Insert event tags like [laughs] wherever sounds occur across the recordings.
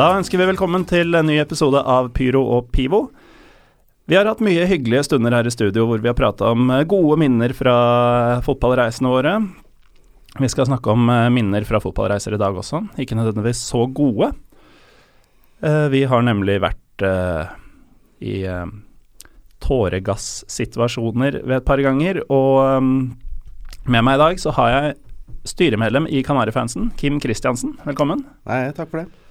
Da ønsker vi velkommen til en ny episode av Pyro og Pivo. Vi har hatt mye hyggelige stunder her i studio hvor vi har prata om eh, gode minner fra fotballreisene våre. Vi skal snakke om eh, minner fra fotballreiser i dag også, ikke nødvendigvis så gode. Eh, Vi har nemlig vært i tåregassituasjoner ved et par ganger, og med meg i dag så har jeg styremedlem i Kanarifansen, Kim Kristiansen. Velkommen. Nei, takk for det.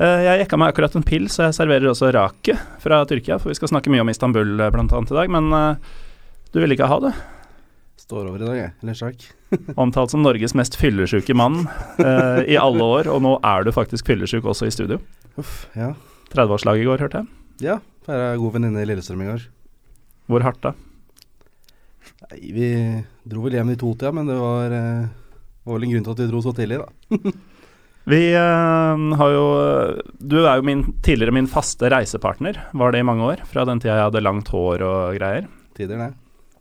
Eh, Jeg jekka meg akkurat en pils, så jeg serverer også rake fra Tyrkia. For vi skal snakke mye om Istanbul eh, blant annet i dag, men eh, du ville ikke ha det. Står over i dag, jeg. Eller sjakk. [laughs] Omtalt som Norges mest fyllesyke mann eh, i alle år, og nå er du faktisk fyllesyk også i studio. Uff, ja. 30-årslag i går, hørte jeg. Ja, feira god venninne i Lillestrøm i går. Hvor hardt da? Nei, vi dro vel hjem i totida, men det var, eh, var vel en grunn til at vi dro så tidlig, da. [laughs] Vi eh, har jo Du er jo min, tidligere min faste reisepartner, var det i mange år. Fra den tida jeg hadde langt hår og greier. Tider, det.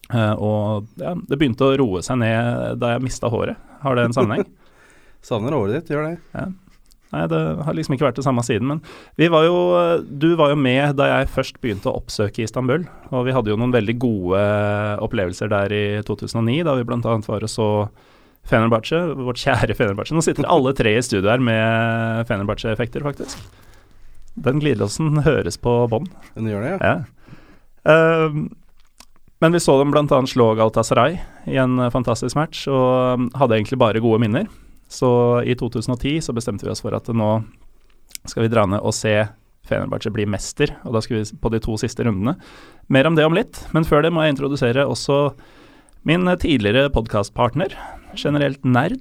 Uh, og ja, det begynte å roe seg ned da jeg mista håret. Har det en sammenheng? [laughs] Savner håret ditt, gjør det. Nei, det har liksom ikke vært det samme siden. Men vi var jo, du var jo med da jeg først begynte å oppsøke Istanbul. Og vi hadde jo noen veldig gode opplevelser der i 2009, da vi bl.a. var og så Fenerbahçe, vårt kjære Fenerbahçe. Nå sitter alle tre i studio her med Fenerbahçe-effekter, faktisk. Den glidelåsen høres på bånn. Den gjør det, ja. Ja. Ehm, men vi så dem bl.a. slå Galatasaray i en fantastisk match, og um, hadde egentlig bare gode minner. Så i 2010 så bestemte vi oss for at nå skal vi dra ned og se Fenerbahçe bli mester, og da skal vi på de to siste rundene. Mer om det om litt, men før det må jeg introdusere også min eh, tidligere podkastpartner, generelt nerd,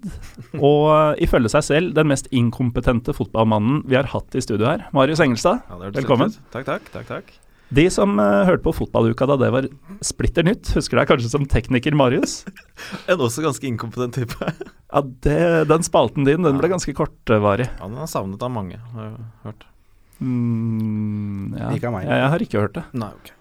og eh, ifølge seg selv den mest inkompetente fotballmannen vi har hatt i studio her, Marius Engelstad. Ja, det Velkommen. Takk, takk. takk, takk. De som uh, hørte på fotballuka da det var splitter nytt, husker deg kanskje som tekniker Marius? [laughs] En også ganske inkompetent type. [laughs] Ja, det, Den spalten din den ble ganske kortvarig. Ja, den er savnet av mange, har jeg hørt. Mm, ja. Ikke av meg. Jeg, jeg har ikke hørt det. Nei, ok.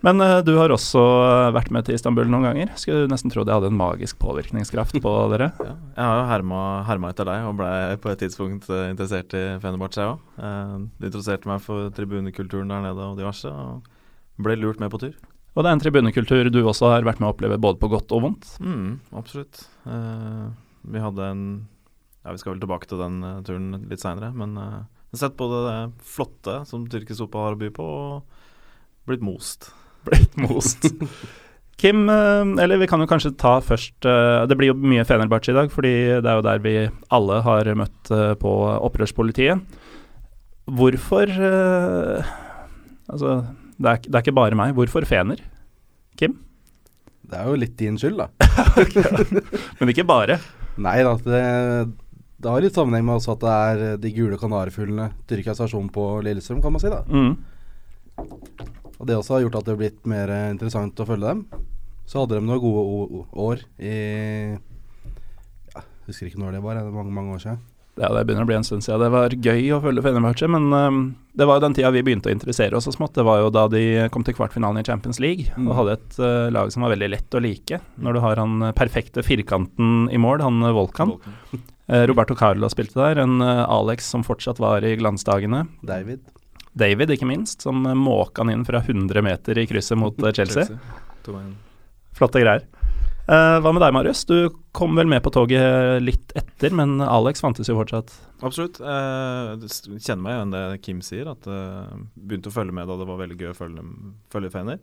Men uh, du har også eh, vært med til Istanbul noen ganger. Skulle nesten tro det hadde en magisk påvirkningskraft på [laughs] dere. Ja. Jeg har jo herma, herma etter deg, og ble på et tidspunkt eh, interessert i Fenerbahçe, jeg òg. Uh, du interesserte meg for tribunekulturen der nede og diverse, og ble lurt med på tur. Og det er en tribunekultur du også har vært med å oppleve både på godt og vondt. Mm, absolutt. Uh, vi hadde en Ja, vi skal vel tilbake til den turen litt seinere, men uh, sett både det flotte som tyrkisk fotball har å by på, og blitt most. [laughs] Blitt most. Kim, eh, eller vi kan jo kanskje ta først eh, Det blir jo mye Fenerbahçe i dag, fordi det er jo der vi alle har møtt eh, på opprørspolitiet. Hvorfor Altså, det er, det er ikke bare meg. Hvorfor Fener? Kim? Det er jo litt din skyld, da. [laughs] Men ikke bare. Nei da, det, det har litt sammenheng med også at det er de gule kanarifuglene Tyrkias stasjon på Lillestrøm, kan man si. da. Mm. Og det også har gjort at det har blitt mer interessant å følge dem. Så hadde de noen gode år i ja, Husker ikke når det var, det mange, mange år siden. Ja, det begynner å bli en stund siden. Det var gøy å følge Fenerbahçe, men um, det var jo den tida vi begynte å interessere oss så smått. Det var jo da de kom til kvartfinalen i Champions League Mm. og hadde et uh, lag som var veldig lett å like. Når du har han eh, perfekte firkanten i mål, han Volkan. Volkan. Eh, Roberto Carlo spilte der. En uh, Alex som fortsatt var i glansdagene. David. David, ikke minst, som eh, måka han inn fra 100 meter i krysset mot Chelsea. Chelsea. Flotte greier. Uh, hva med deg, Marius? Du kom vel med på toget litt etter, men Alex fantes jo fortsatt. Absolutt. Uh, kjenner meg igjen det Kim sier, at uh, begynte å følge med da det var veldig gøy å følge, følge Fener.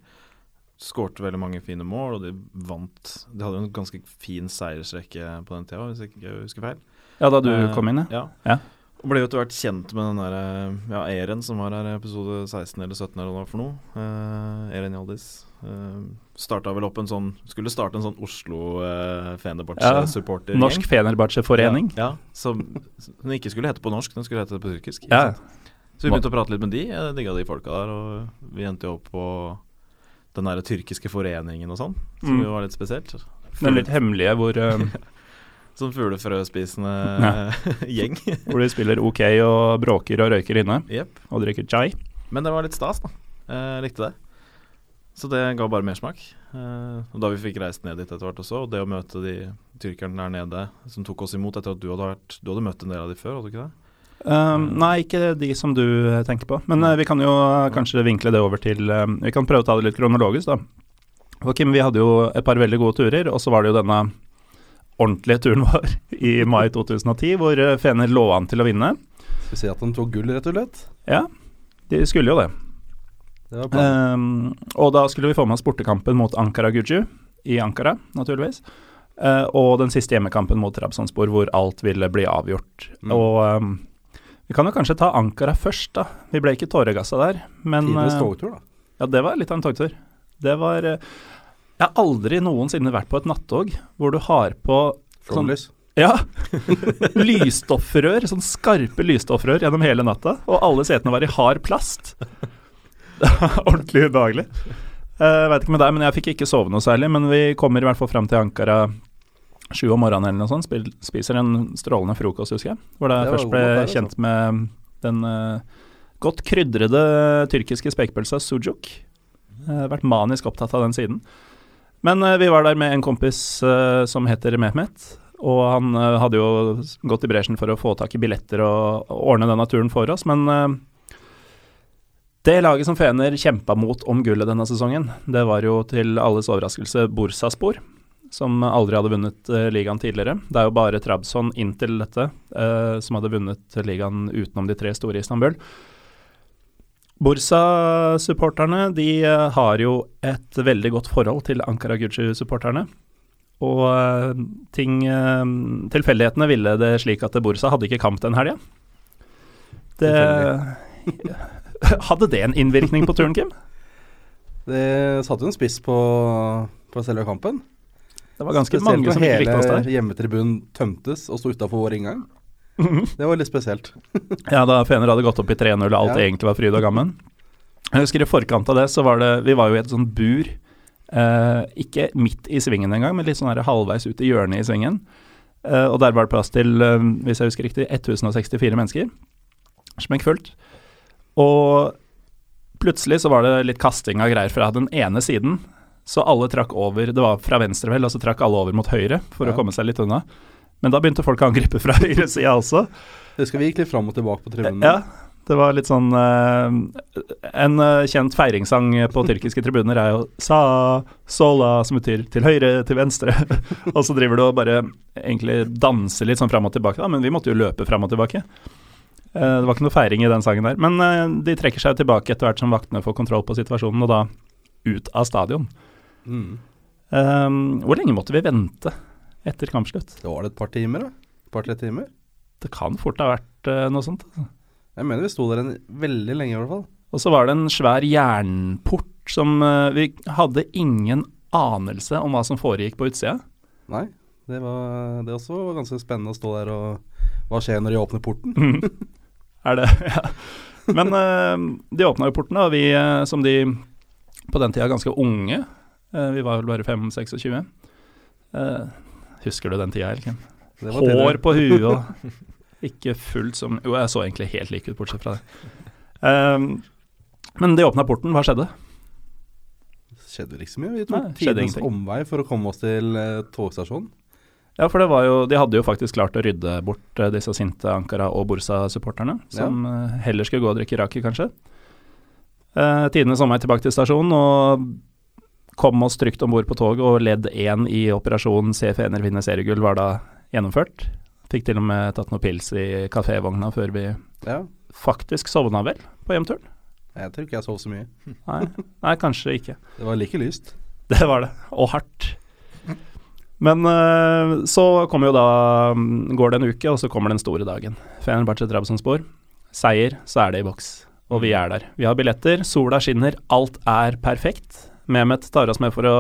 skårte veldig mange fine mål, og de vant De hadde jo en ganske fin seiersrekke på den tida, hvis jeg ikke husker feil. Ja, da du Eh, kom inn, ja. Ja. Ja. Og ble jo etter hvert kjent med den der, ja, Eren som var her i episode 16 eller 17 eller hva for noe. Eh, Eren Hjaldis. Eh, starta vel opp en sånn Skulle starte en sånn Oslo uh, Ja, Fenerbahçe-supporter. Norsk Fenerbahçe-forening. Ja, ja, som, som ikke skulle hete på norsk, den skulle hete på tyrkisk. Ja. Så vi begynte å prate litt med de, jeg digga de folka der, og vi endte jo opp på den derre tyrkiske foreningen og sånn, som Mm. jo var litt spesielt. Den litt hemmelige hvor, [laughs] Sånn fuglefrøspisende [laughs] gjeng. hvor de spiller OK og bråker og røyker inne yep. og drikker chai. Men det var litt stas, da. Jeg likte det. Så det ga bare mersmak. Eh, og da vi fikk reist ned dit etter hvert også, og det å møte de tyrkerne der nede som tok oss imot etter at du hadde vært Du hadde møtt en del av de før, hadde du ikke det? Um, nei, ikke de som du eh, tenker på. Men uh, vi kan jo kanskje vinkle det over til Vi kan prøve å ta det litt kronologisk, da. For Kim, vi hadde jo et par veldig gode turer, og så var det jo denne ordentlige turen vår i mai 2010, hvor eh, Fener lå an til å vinne. Skal vi si at de tok gull, rett og slett? Ja, de skulle jo det. Det. Um, og da skulle vi få med oss bortekampen mot Ankara Guju i Ankara, naturligvis. Uh, og den siste hjemmekampen mot Trabzonspor, hvor alt ville bli avgjort. Mm. Og um, vi kan jo kanskje ta Ankara først, da. Vi ble ikke tåregassa der, men Tidenes eh, togtur, da. Ja, det var litt av en togtur. Det var eh, Jeg har aldri noensinne vært på et nattog hvor du har på sånn Ja! [laughs] lysstoffrør, sånn skarpe lysstoffrør gjennom hele natta, og alle setene var i hard plast. Det [laughs] er ordentlig ubehagelig. Jeg vet ikke med deg, men jeg fikk ikke sove noe særlig. Men vi kommer i hvert fall fram til Ankara sju om morgenen eller noe sånt. Spil, spiser en strålende frokost, husker jeg. Hvor jeg først ble der, kjent kjent med den uh, godt krydrede tyrkiske spekepølsa sujuk. Har vært manisk opptatt av den siden. Men eh, vi var der med en kompis eh, som heter Mehmet. Og han eh, hadde jo gått i bresjen for å få tak i billetter og, ordne denne turen for oss, men det laget som Fener kjempa mot om gullet denne sesongen, det var jo til alles overraskelse Bursaspor, som aldri hadde vunnet uh, ligaen tidligere. Det er jo bare Trabzon inntil dette uh, som hadde vunnet ligaen utenom de tre store i Istanbul. Bursa-supporterne de eh, har jo et veldig godt forhold til Ankara Gucci-supporterne. Og eh, ting eh, Tilfeldighetene ville det slik at Bursa hadde ikke kamp den helga. Det [laughs] Hadde det en innvirkning på turen, Kim? Det satte jo en spiss på, på selve kampen. Det var ganske Spesielt mange som ikke likte oss der. hjemmetribunen tømtes og sto utafor vår inngang. Mhm. Det var litt spesielt. [laughs] Ja, da Fener hadde gått opp i 3-0 og alt Ja. egentlig var fryd og gammen. Jeg husker i forkant av det, så var det Vi var jo i et sånt bur. Eh, ikke midt i svingen engang, men litt sånn her halvveis ut i hjørnet i svingen. Eh, og der var det plass til, eh, hvis jeg husker riktig, 1064 mennesker. Smekkfullt. Og plutselig så var det litt kasting av greier fra den ene siden. Så alle trakk over Det var fra venstre, vel, og så trakk alle over mot høyre for Ja. å komme seg litt unna. Men da begynte folk å angripe fra [laughs] høyre sida også. skal vi gikk litt fram og tilbake på tribunen. Ja, det var litt sånn eh, En eh, kjent feiringssang på tyrkiske tribuner er jo Sa sola, som betyr til høyre, til venstre. [laughs] og så driver du og bare egentlig danser litt sånn fram og tilbake, da, men vi måtte jo løpe fram og tilbake. Eh, det var ikke noe feiring i den sangen der. Men eh, de trekker seg tilbake etter hvert som vaktene får kontroll på situasjonen, og da ut av stadion. Mm. Eh, hvor lenge måtte vi vente etter kampslutt? Det var det et par timer, da. Et par-tre timer. Det kan fort ha vært uh, noe sånt. altså. Jeg mener vi sto der en veldig lenge, i hvert fall. Og så var det en svær jernport som uh, Vi hadde ingen anelse om hva som foregikk på utsida. Nei, det var det også var ganske spennende å stå der og Hva skjer når de åpner porten? Er det [laughs] Ja. Men uh, de åpna jo porten, og Vi som de på den tida ganske unge Vi var vel bare 5-26. Uh, husker du den tida, Elken? Hår på huet og [laughs] ikke fullt som Jo, jeg så egentlig helt lik ut, bortsett fra det. Um, men de åpna porten, hva skjedde? skjedde liksom jo. mye. Vi tok tidens tidenes omvei for å komme oss til eh, togstasjonen. Ja, for det var jo De hadde jo faktisk klart å rydde bort eh, disse sinte Ankara og Bursa-supporterne, som eh, heller skulle gå og drikke raki, kanskje. Uh, Tidenes omvei tilbake til stasjonen, og kom oss trygt om bord på toget, og ledd én i operasjon Se Fener vinne seriegull var da gjennomført. Fikk til og med tatt noe pils i kafévogna før vi Ja. faktisk sovna vel på hjemturen. Jeg tror ikke jeg sov så mye. [laughs] Nei, nei, kanskje ikke. Det var like lyst. [laughs] Det var det, og hardt. Men eh, så kommer jo da mm, Går det en uke, og så kommer den store dagen. Fenerbahçe Trabzonspor. Seier, så er det i boks. Og vi er der. Vi har billetter, sola skinner, alt er perfekt. Mehmet tar oss med for å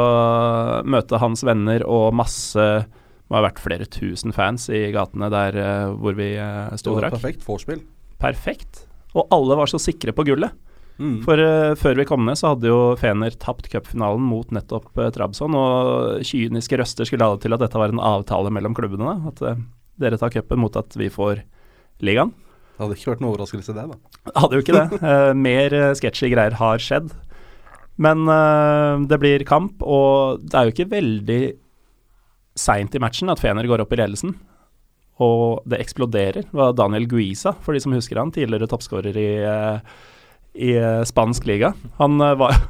møte hans venner og masse Det må ha vært flere tusen fans i gatene der eh, hvor vi uh, sto og drakk. perfekt vorspiel. Perfekt. Og alle var så sikre på gullet. Mm. For uh, før vi kom ned, så hadde jo Fener tapt cupfinalen mot nettopp uh, Trabzon, og kyniske røster skulle ha det til at dette var en avtale mellom klubbene. At uh, dere tar cupen mot at vi får ligaen. Det hadde ikke vært noen overraskelse, det, da. Hadde jo ikke det. Mer uh, sketchy greier har skjedd. Men uh, det blir kamp, og det er jo ikke veldig seint i matchen at Fener går opp i ledelsen. Og det eksploderer. Det var Daniel Guisa, for de som husker han, tidligere toppskårer i, uh, i uh, spansk liga. Han var [laughs]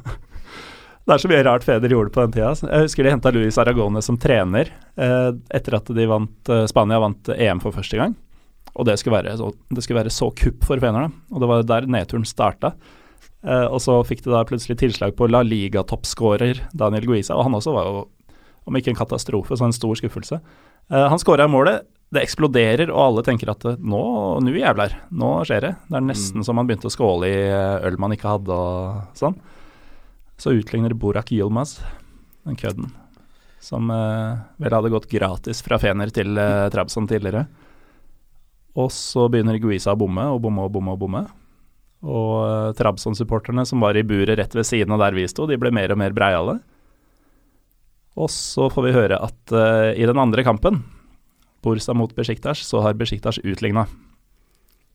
Det er så mye rart Feder gjorde på den tida. Jeg husker de henta Luis Aragone som trener etter at de vant, Spania vant EM for første gang. Og det skulle være så, det skulle være så kupp for Fener, da. Og det var der nedturen starta. Eh, og så fikk de da plutselig tilslag på La Liga-toppskårer Daniel Guisa, og han også var jo, om ikke en katastrofe, så en stor skuffelse. Uh, han skåra målet, det eksploderer, og alle tenker at eh, nå, nå jævler, nå skjer det. Det er nesten som han begynte å skåle i øl man ikke hadde og sånn. Så utligner Borak Yilmaz, den kødden, som uh, vel hadde gått gratis fra Fener til uh, Trabzon tidligere. Og så begynner Guisa å bomme og bomme og bomme og bomme. Og uh, Trabzon-supporterne som var i buret rett ved siden av der vi sto, de ble mer og mer breiale. Og så får vi høre at uh, i den andre kampen, Borsa mot Besjiktas, så har Besjiktas utligna.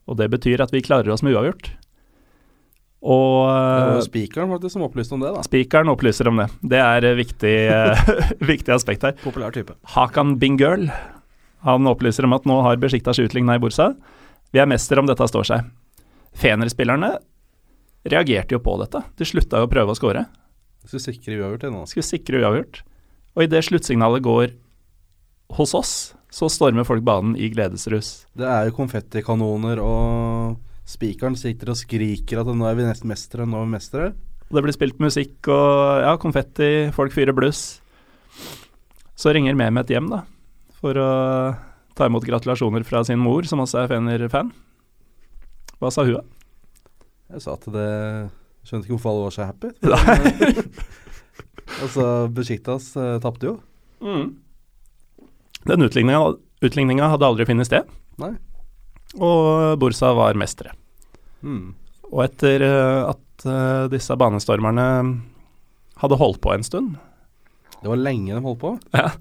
Og det betyr at vi klarer oss med uavgjort. Og Det var uh, spikeren faktisk som opplyste om det, da. spikeren opplyser om det. Det er et viktig, eh, [laughs] viktig aspekt her. Populær type. Hakan Bingøl han opplyser om at nå har Besjiktas utligna i Bursa. Vi er mester om dette står seg. Fener-spillerne reagerte jo på dette. De slutta jo å prøve å skåre. Skulle sikre uavgjort ennå. Skulle sikre uavgjort. Og idet sluttsignalet går hos oss, så stormer folk banen i gledesrus. Det er jo konfettikanoner, og spikeren sitter og skriker at nå er vi nesten mestere, nå er vi mestere. Og Det blir spilt musikk og ja, konfetti, folk fyrer bluss. Så ringer Mehmet hjem, da, for å ta imot gratulasjoner fra sin mor, som også er Fener-fan. Hva sa hun, da? Jeg sa at det Skjønte ikke hvorfor alle var så happy. [laughs] Nei. [laughs] altså, Besjiktas uh, tapte jo. Den utligninga, hadde aldri funnet sted, Nei. og Bursa var mestere. Mm. Og etter eh, at uh, disse banestormerne hadde holdt på en stund, Det var lenge de holdt på. Ja.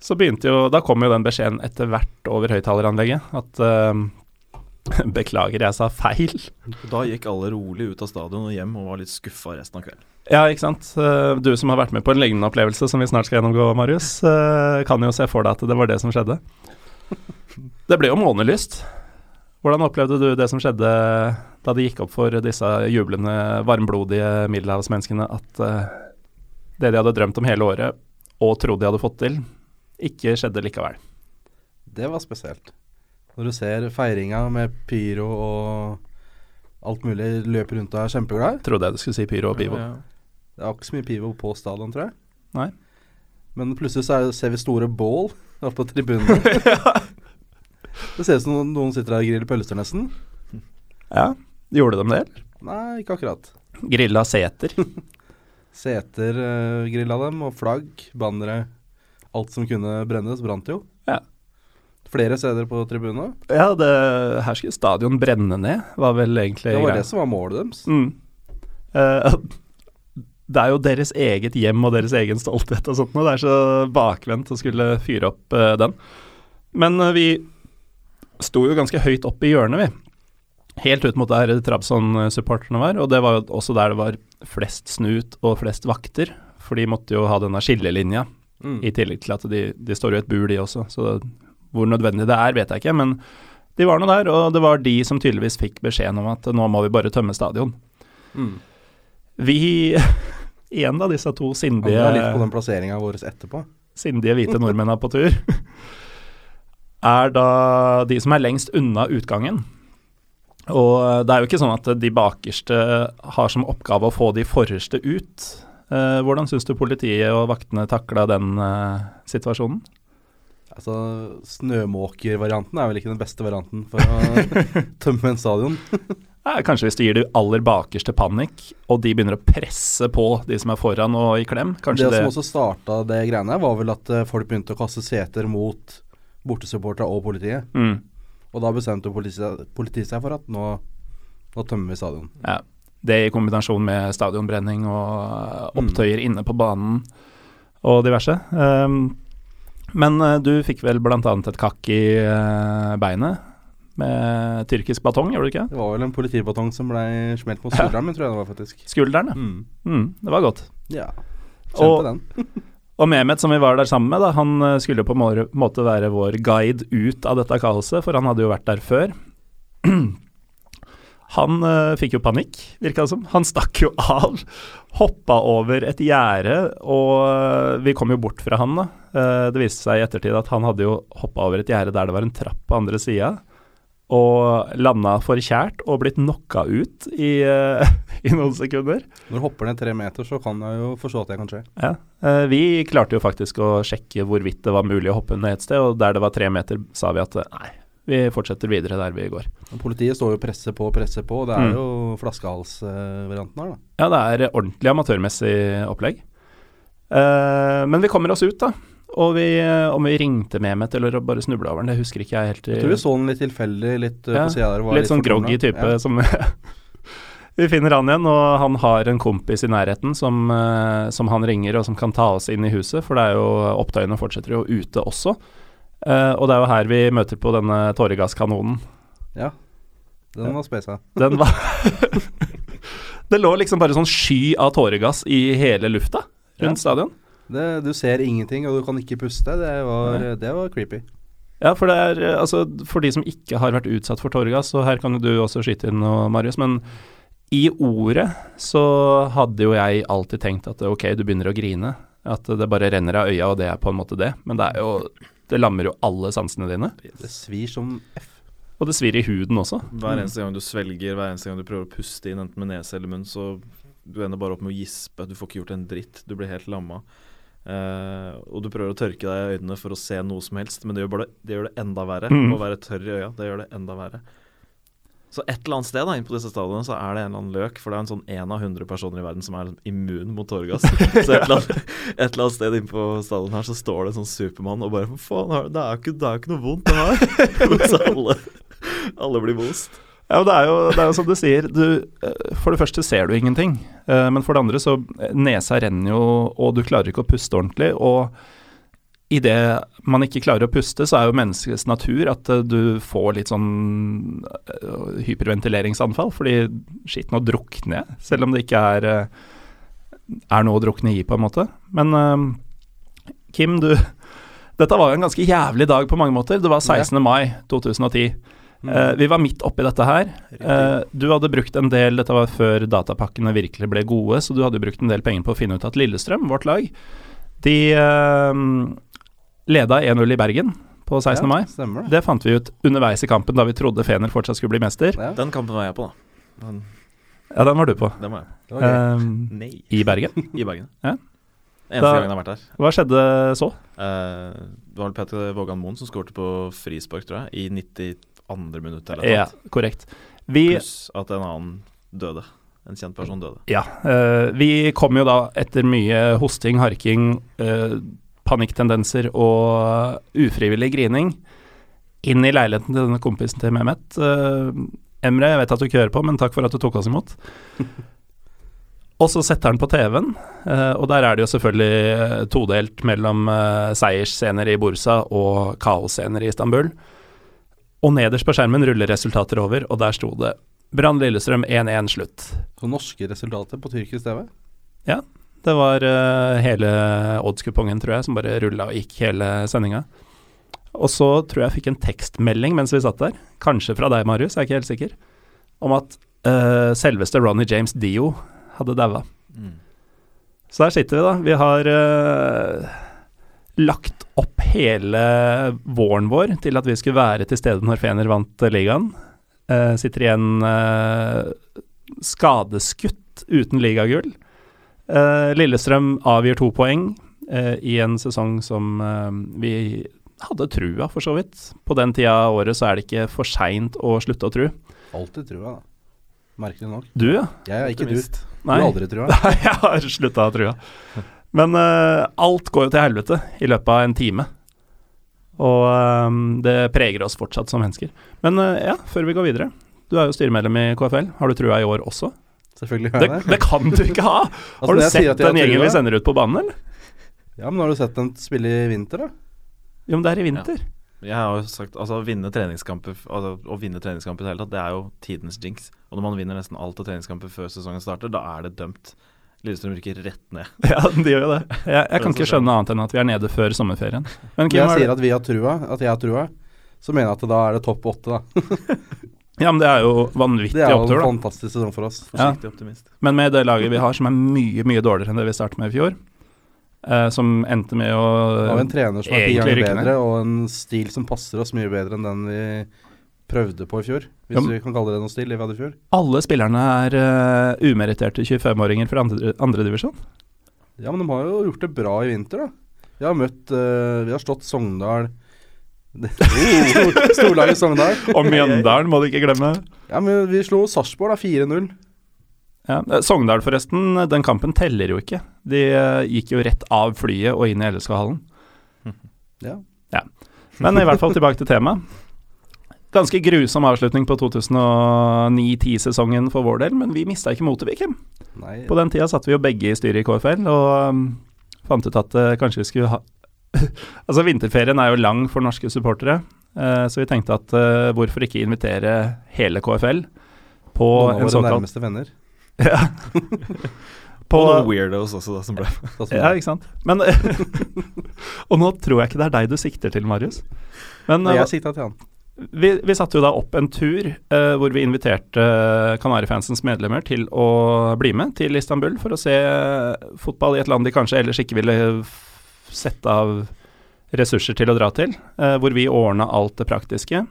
så begynte jo Da kom jo den beskjeden etter hvert over høyttaleranlegget at [laughs] Beklager, jeg sa feil. Da gikk alle rolig ut av stadion og hjem og var litt skuffa resten av kvelden. Ja, ikke sant. Eh, Du som har vært med på en lignende opplevelse som vi snart skal gjennomgå, Marius, eh, kan jo se for deg at det var det som skjedde. Det ble jo månelyst. Hvordan opplevde du det som skjedde da det gikk opp for disse jublende, varmblodige middelhavsmenneskene at eh, det de hadde drømt om hele året og trodde de hadde fått til, ikke skjedde likevel? Det var spesielt. Når du ser feiringa med pyro og alt mulig løper rundt og er kjempeglad. Trodde jeg du skulle si pyro og pivo. Ja, Det er ikke så mye pivo på stadion, tror jeg. Nei. Men plutselig så er, ser vi store bål [laughs] oppe på tribunene. [laughs] Det ser ut som noen, noen sitter der og griller pølser, nesten. Ja, gjorde de det? eller? Nei, ikke akkurat. Grilla seter. [laughs] Seter uh, grilla dem, og flagg, bannere. Alt som kunne brennes, brant jo. Flere steder på tribunene. Ja, det, her skulle stadion brenne ned, var vel egentlig Det var det som var målet deres. Mm. Uh, [laughs] det er jo deres eget hjem og deres egen stolthet og sånt, og det er så bakvendt å skulle fyre opp uh, den. Men uh, vi sto jo ganske høyt opp i hjørnet, vi. Helt ut mot der Trabzon-supporterne var, og det var jo også der det var flest snut og flest vakter. For de måtte jo ha denne skillelinja, Mm. i tillegg til at de, de står jo i et bur, de også. Så hvor nødvendig det er, vet jeg ikke, men de var nå der, og det var de som tydeligvis fikk beskjeden om at nå må vi bare tømme stadion. Mm. Vi [laughs] Igjen da, disse to sindige, Angrer litt på den plasseringa vår etterpå. sindige hvite nordmennene på tur. [laughs] Er da de som er lengst unna utgangen. Og det er jo ikke sånn at de bakerste har som oppgave å få de forreste ut. Eh, hvordan syns du politiet og vaktene takla den eh, situasjonen? Altså, Snømåkervarianten er vel ikke den beste varianten for å [laughs] tømme en stadion. [laughs] Eh, kanskje hvis du gir de aller bakerste panikk, og de begynner å presse på de som er foran og i klem. Kanskje det, det, som også starta det greiene, var vel at eh, folk begynte å kaste seter mot bortesupporterne og politiet. mm, Og da bestemte politiet, politiet seg for at nå, nå tømmer vi stadion. ja. Det i kombinasjon med stadionbrenning og opptøyer opptøyer inne på banen og diverse. Um, men eh, du fikk vel bl.a. et kakk i eh, beinet med tyrkisk batong, gjorde du ikke? Det var vel en politibatong som ble smelt mot skulderen min, tror jeg det var faktisk. Skulderen, ja. Mm. Mm, det var godt. Ja. Og- Kjente den. [laughs] Og Mehmet, som vi var der sammen med, da, han eh, skulle på en måte være vår guide ut av dette kaoset, for han hadde jo vært der før. [clears throat] Han uh, fikk jo panikk, virka det som. Han stakk jo [laughs] av, hoppa over et gjerde, og eh, vi kom jo bort fra han, da. Uh, det viste seg i ettertid at han hadde jo hoppa over et gjerde der det var en trapp på andre sida, og landa forkjært og blitt knocka ut i, uh, [laughs] i noen sekunder. Når du hopper ned tre meter, så kan jeg jo forstå at det kan skje. Ja, Vi klarte jo faktisk å sjekke hvorvidt det var mulig å hoppe ned et sted, og der det var tre meter, sa vi at nei, vi fortsetter videre der vi går. Politiet står jo og presser på og presser på, og det er Mm. jo flaskehalsvarianten her, da. Ja, det er ordentlig amatørmessig opplegg. Eh, men vi kommer oss ut, da. Og vi, eh, om vi ringte Mehmet eller bare snubla over den, det husker ikke jeg helt. Jeg tror vi så den litt tilfeldig litt uh, Ja, på sida der. Litt, Litt sånn groggy type Ja. som [laughs] Vi finner han igjen, og han har en kompis i nærheten som, eh, som han ringer, og som kan ta oss inn i huset, for det er jo opptøyene fortsetter jo ute også. Eh, og det er jo her vi møter på denne tåregasskanonen. ja. Den var spesa. Den var [laughs] Det lå liksom bare sånn sky av tåregass i hele lufta rundt Ja. stadion. Det, du ser ingenting, og du kan ikke puste. Det var, det var creepy. Ja, for det er altså For de som ikke har vært utsatt for tåregass, og her kan du også skyte inn noe, Marius, men i ordet så hadde jo jeg alltid tenkt at ok, du begynner å grine. At det bare renner av øya, og det er på en måte det. Men det er jo Det lammer jo alle sansene dine. Det svir som F. Og det svir i huden også. Hver eneste gang du svelger, hver eneste gang du prøver å puste inn, enten med nese eller munn, så du ender bare opp med å gispe. Du får ikke gjort en dritt. Du blir helt lamma. Uh, og du prøver å tørke deg i øynene for å se noe som helst, men det gjør, bare, det, gjør det enda verre. Mm. Å være tørr i øya, det gjør det enda verre. Så et eller annet sted da, inn på disse stadionene så er det en eller annen løk, for det er en sånn én av hundre personer i verden som er immun mot tåregass. [laughs] så et eller, annet, et eller annet sted inn på stadion her så står det en sånn Supermann og bare faen, det er jo ikke, noe vondt, det her. [laughs] [laughs] så alle, alle blir most. Ja, det er jo, det er jo som du sier, du, eh, for det første ser du ingenting. eh, Men for det andre så eh, nesa renner jo, og du klarer ikke å puste ordentlig. Og idet man ikke klarer å puste, så er jo menneskets natur at eh, du får litt sånn eh, hyperventileringsanfall. Fordi shit, nå drukner jeg. Selv om det ikke er, eh, er noe å drukne i, på en måte. Men Kim, du [laughs] Dette var jo en ganske jævlig dag på mange måter. Det var 16. mai 2010. Eh, vi var midt oppi dette her. Eh, du hadde brukt en del Dette var før datapakkene virkelig ble gode, så du hadde brukt en del penger på å finne ut at Lillestrøm, vårt lag, de leda 1-0 i Bergen på 16. mai. Stemmer det. Det fant vi ut underveis i kampen da vi trodde Fener fortsatt skulle bli mester. Ja, Den kampen var jeg på, da. Den, Ja, den var du på. den var jeg Den var. Eh, I Bergen. [laughs] I Bergen. Ja. Eneste Da- gangen jeg har vært her. Hva skjedde så? Uh, det var vel Petter Vågan Moen som skårte på frispark, tror jeg, i 92. minutt eller Ja, noe. korrekt. Vi Pluss at en annen døde. En kjent person døde. Ja. Uh, vi kom jo da etter mye hosting, harking, eh, panikktendenser og ufrivillig grining inn i leiligheten til denne kompisen til Mehmet. Uh, Emre, jeg vet at du ikke hører på, men takk for at du tok oss imot. [laughs] Og så setter han på TV-en, eh, og der er det jo selvfølgelig eh, todelt mellom seiersscener i Bursa og kaosscener i Istanbul. Og nederst på skjermen ruller resultater over, og der sto det Brann Lillestrøm 1-1 slutt. Så norske resultater på tyrkisk TV. Det var uh, hele oddskupongen, tror jeg, som bare rulla og gikk hele sendinga. Og så tror jeg jeg fikk en tekstmelding mens vi satt der, kanskje fra deg, Marius, jeg er ikke helt sikker, om at uh, selveste Ronny James Dio hadde daua. Mm. Så der sitter vi, da. Vi har uh, lagt opp hele våren vår til at vi skulle være til stede når Fener vant ligaen. Sitter igjen skadeskutt uten ligagull. Eh, Lillestrøm avgir to poeng eh, i en sesong som eh, vi hadde trua, for så vidt. På den tida av året så er det ikke for seint å slutte å tru. Alltid trua, da. Merkelig nok. Du, ja. Jeg er ikke du. Optimist. Du har aldri trua. [laughs] Nei, jeg har slutta å trua. Men uh, alt går jo til helvete i løpet av en time. Og um, det preger oss fortsatt som mennesker. Men uh, ja, før vi går videre. Du er jo styremedlem i KFL. Har du trua i år også? Selvfølgelig har Det, jeg det. det kan du ikke ha! Altså, Har du sett den gjengen vi sender ut på banen, eller? Ja, men har du sett dem spille i vinter, da? Jo, men det er i vinter. Jeg har jo sagt altså å vinne treningskamper altså, Å vinne treningskamper i det hele tatt, det er jo tidens jinx. Og når man vinner nesten alt av treningskamper før sesongen starter, da er det dømt. Lillestrøm rykker rett ned. [laughs] Ja, de gjør jo det. Jeg, jeg kan ikke skjønne annet enn at vi er nede før sommerferien. Men Kim, jeg er sier at vi har trua, at jeg har trua, så mener jeg at da er det topp åtte, da. [laughs] Ja, men det er jo vanvittig Det er jo en fantastisk sesong for oss. Ja. Forsiktig optimist. Men med det laget vi har, som er mye, mye dårligere enn det vi startet med i fjor, eh, som endte med å Av en trener som er ti ganger bedre, og en stil som passer oss mye bedre enn den vi prøvde på i fjor. Hvis Ja, vi kan kalle det noe stil vi hadde i fjor. Alle spillerne er uh, umeritterte 25-åringer fra andre, andredivisjon. Ja, men de har jo gjort det bra i vinter, da. Vi har møtt uh, Vi har slått Sogndal Oh, [laughs] Storlaget Sogndal. Og Mjøndalen må du ikke glemme. Ja, men vi slo Sarpsborg, da. 4-0. Ja. eh, Sogndal, forresten, den kampen teller jo ikke. De eh, gikk jo rett av flyet og inn i LSK-hallen. [laughs] Ja. Men i hvert fall tilbake til temaet. Ganske grusom avslutning på 2009-10-sesongen for vår del, men vi mista ikke motet, vi, Kim. På den tida satt vi jo begge i styret i KFL og um, fant ut at uh, kanskje vi skulle ha [laughs] Altså, vinterferien er jo lang for norske supportere, uh, så vi tenkte at uh, hvorfor ikke invitere hele KFL på noen av en våre såkalt nærmeste venner. [laughs] ja. [laughs] på, Og noen weirdos også, da, som ble ja, ikke sant. Men Og nå tror jeg ikke det er deg du sikter til, Marius. Men Nei, jeg sikta til han. vi, vi satte jo da opp en tur eh, hvor vi inviterte Kanarifansens medlemmer til å bli med til Istanbul for å se fotball i et land de kanskje ellers ikke ville sette av ressurser til å dra til. eh, hvor vi ordna alt det praktiske.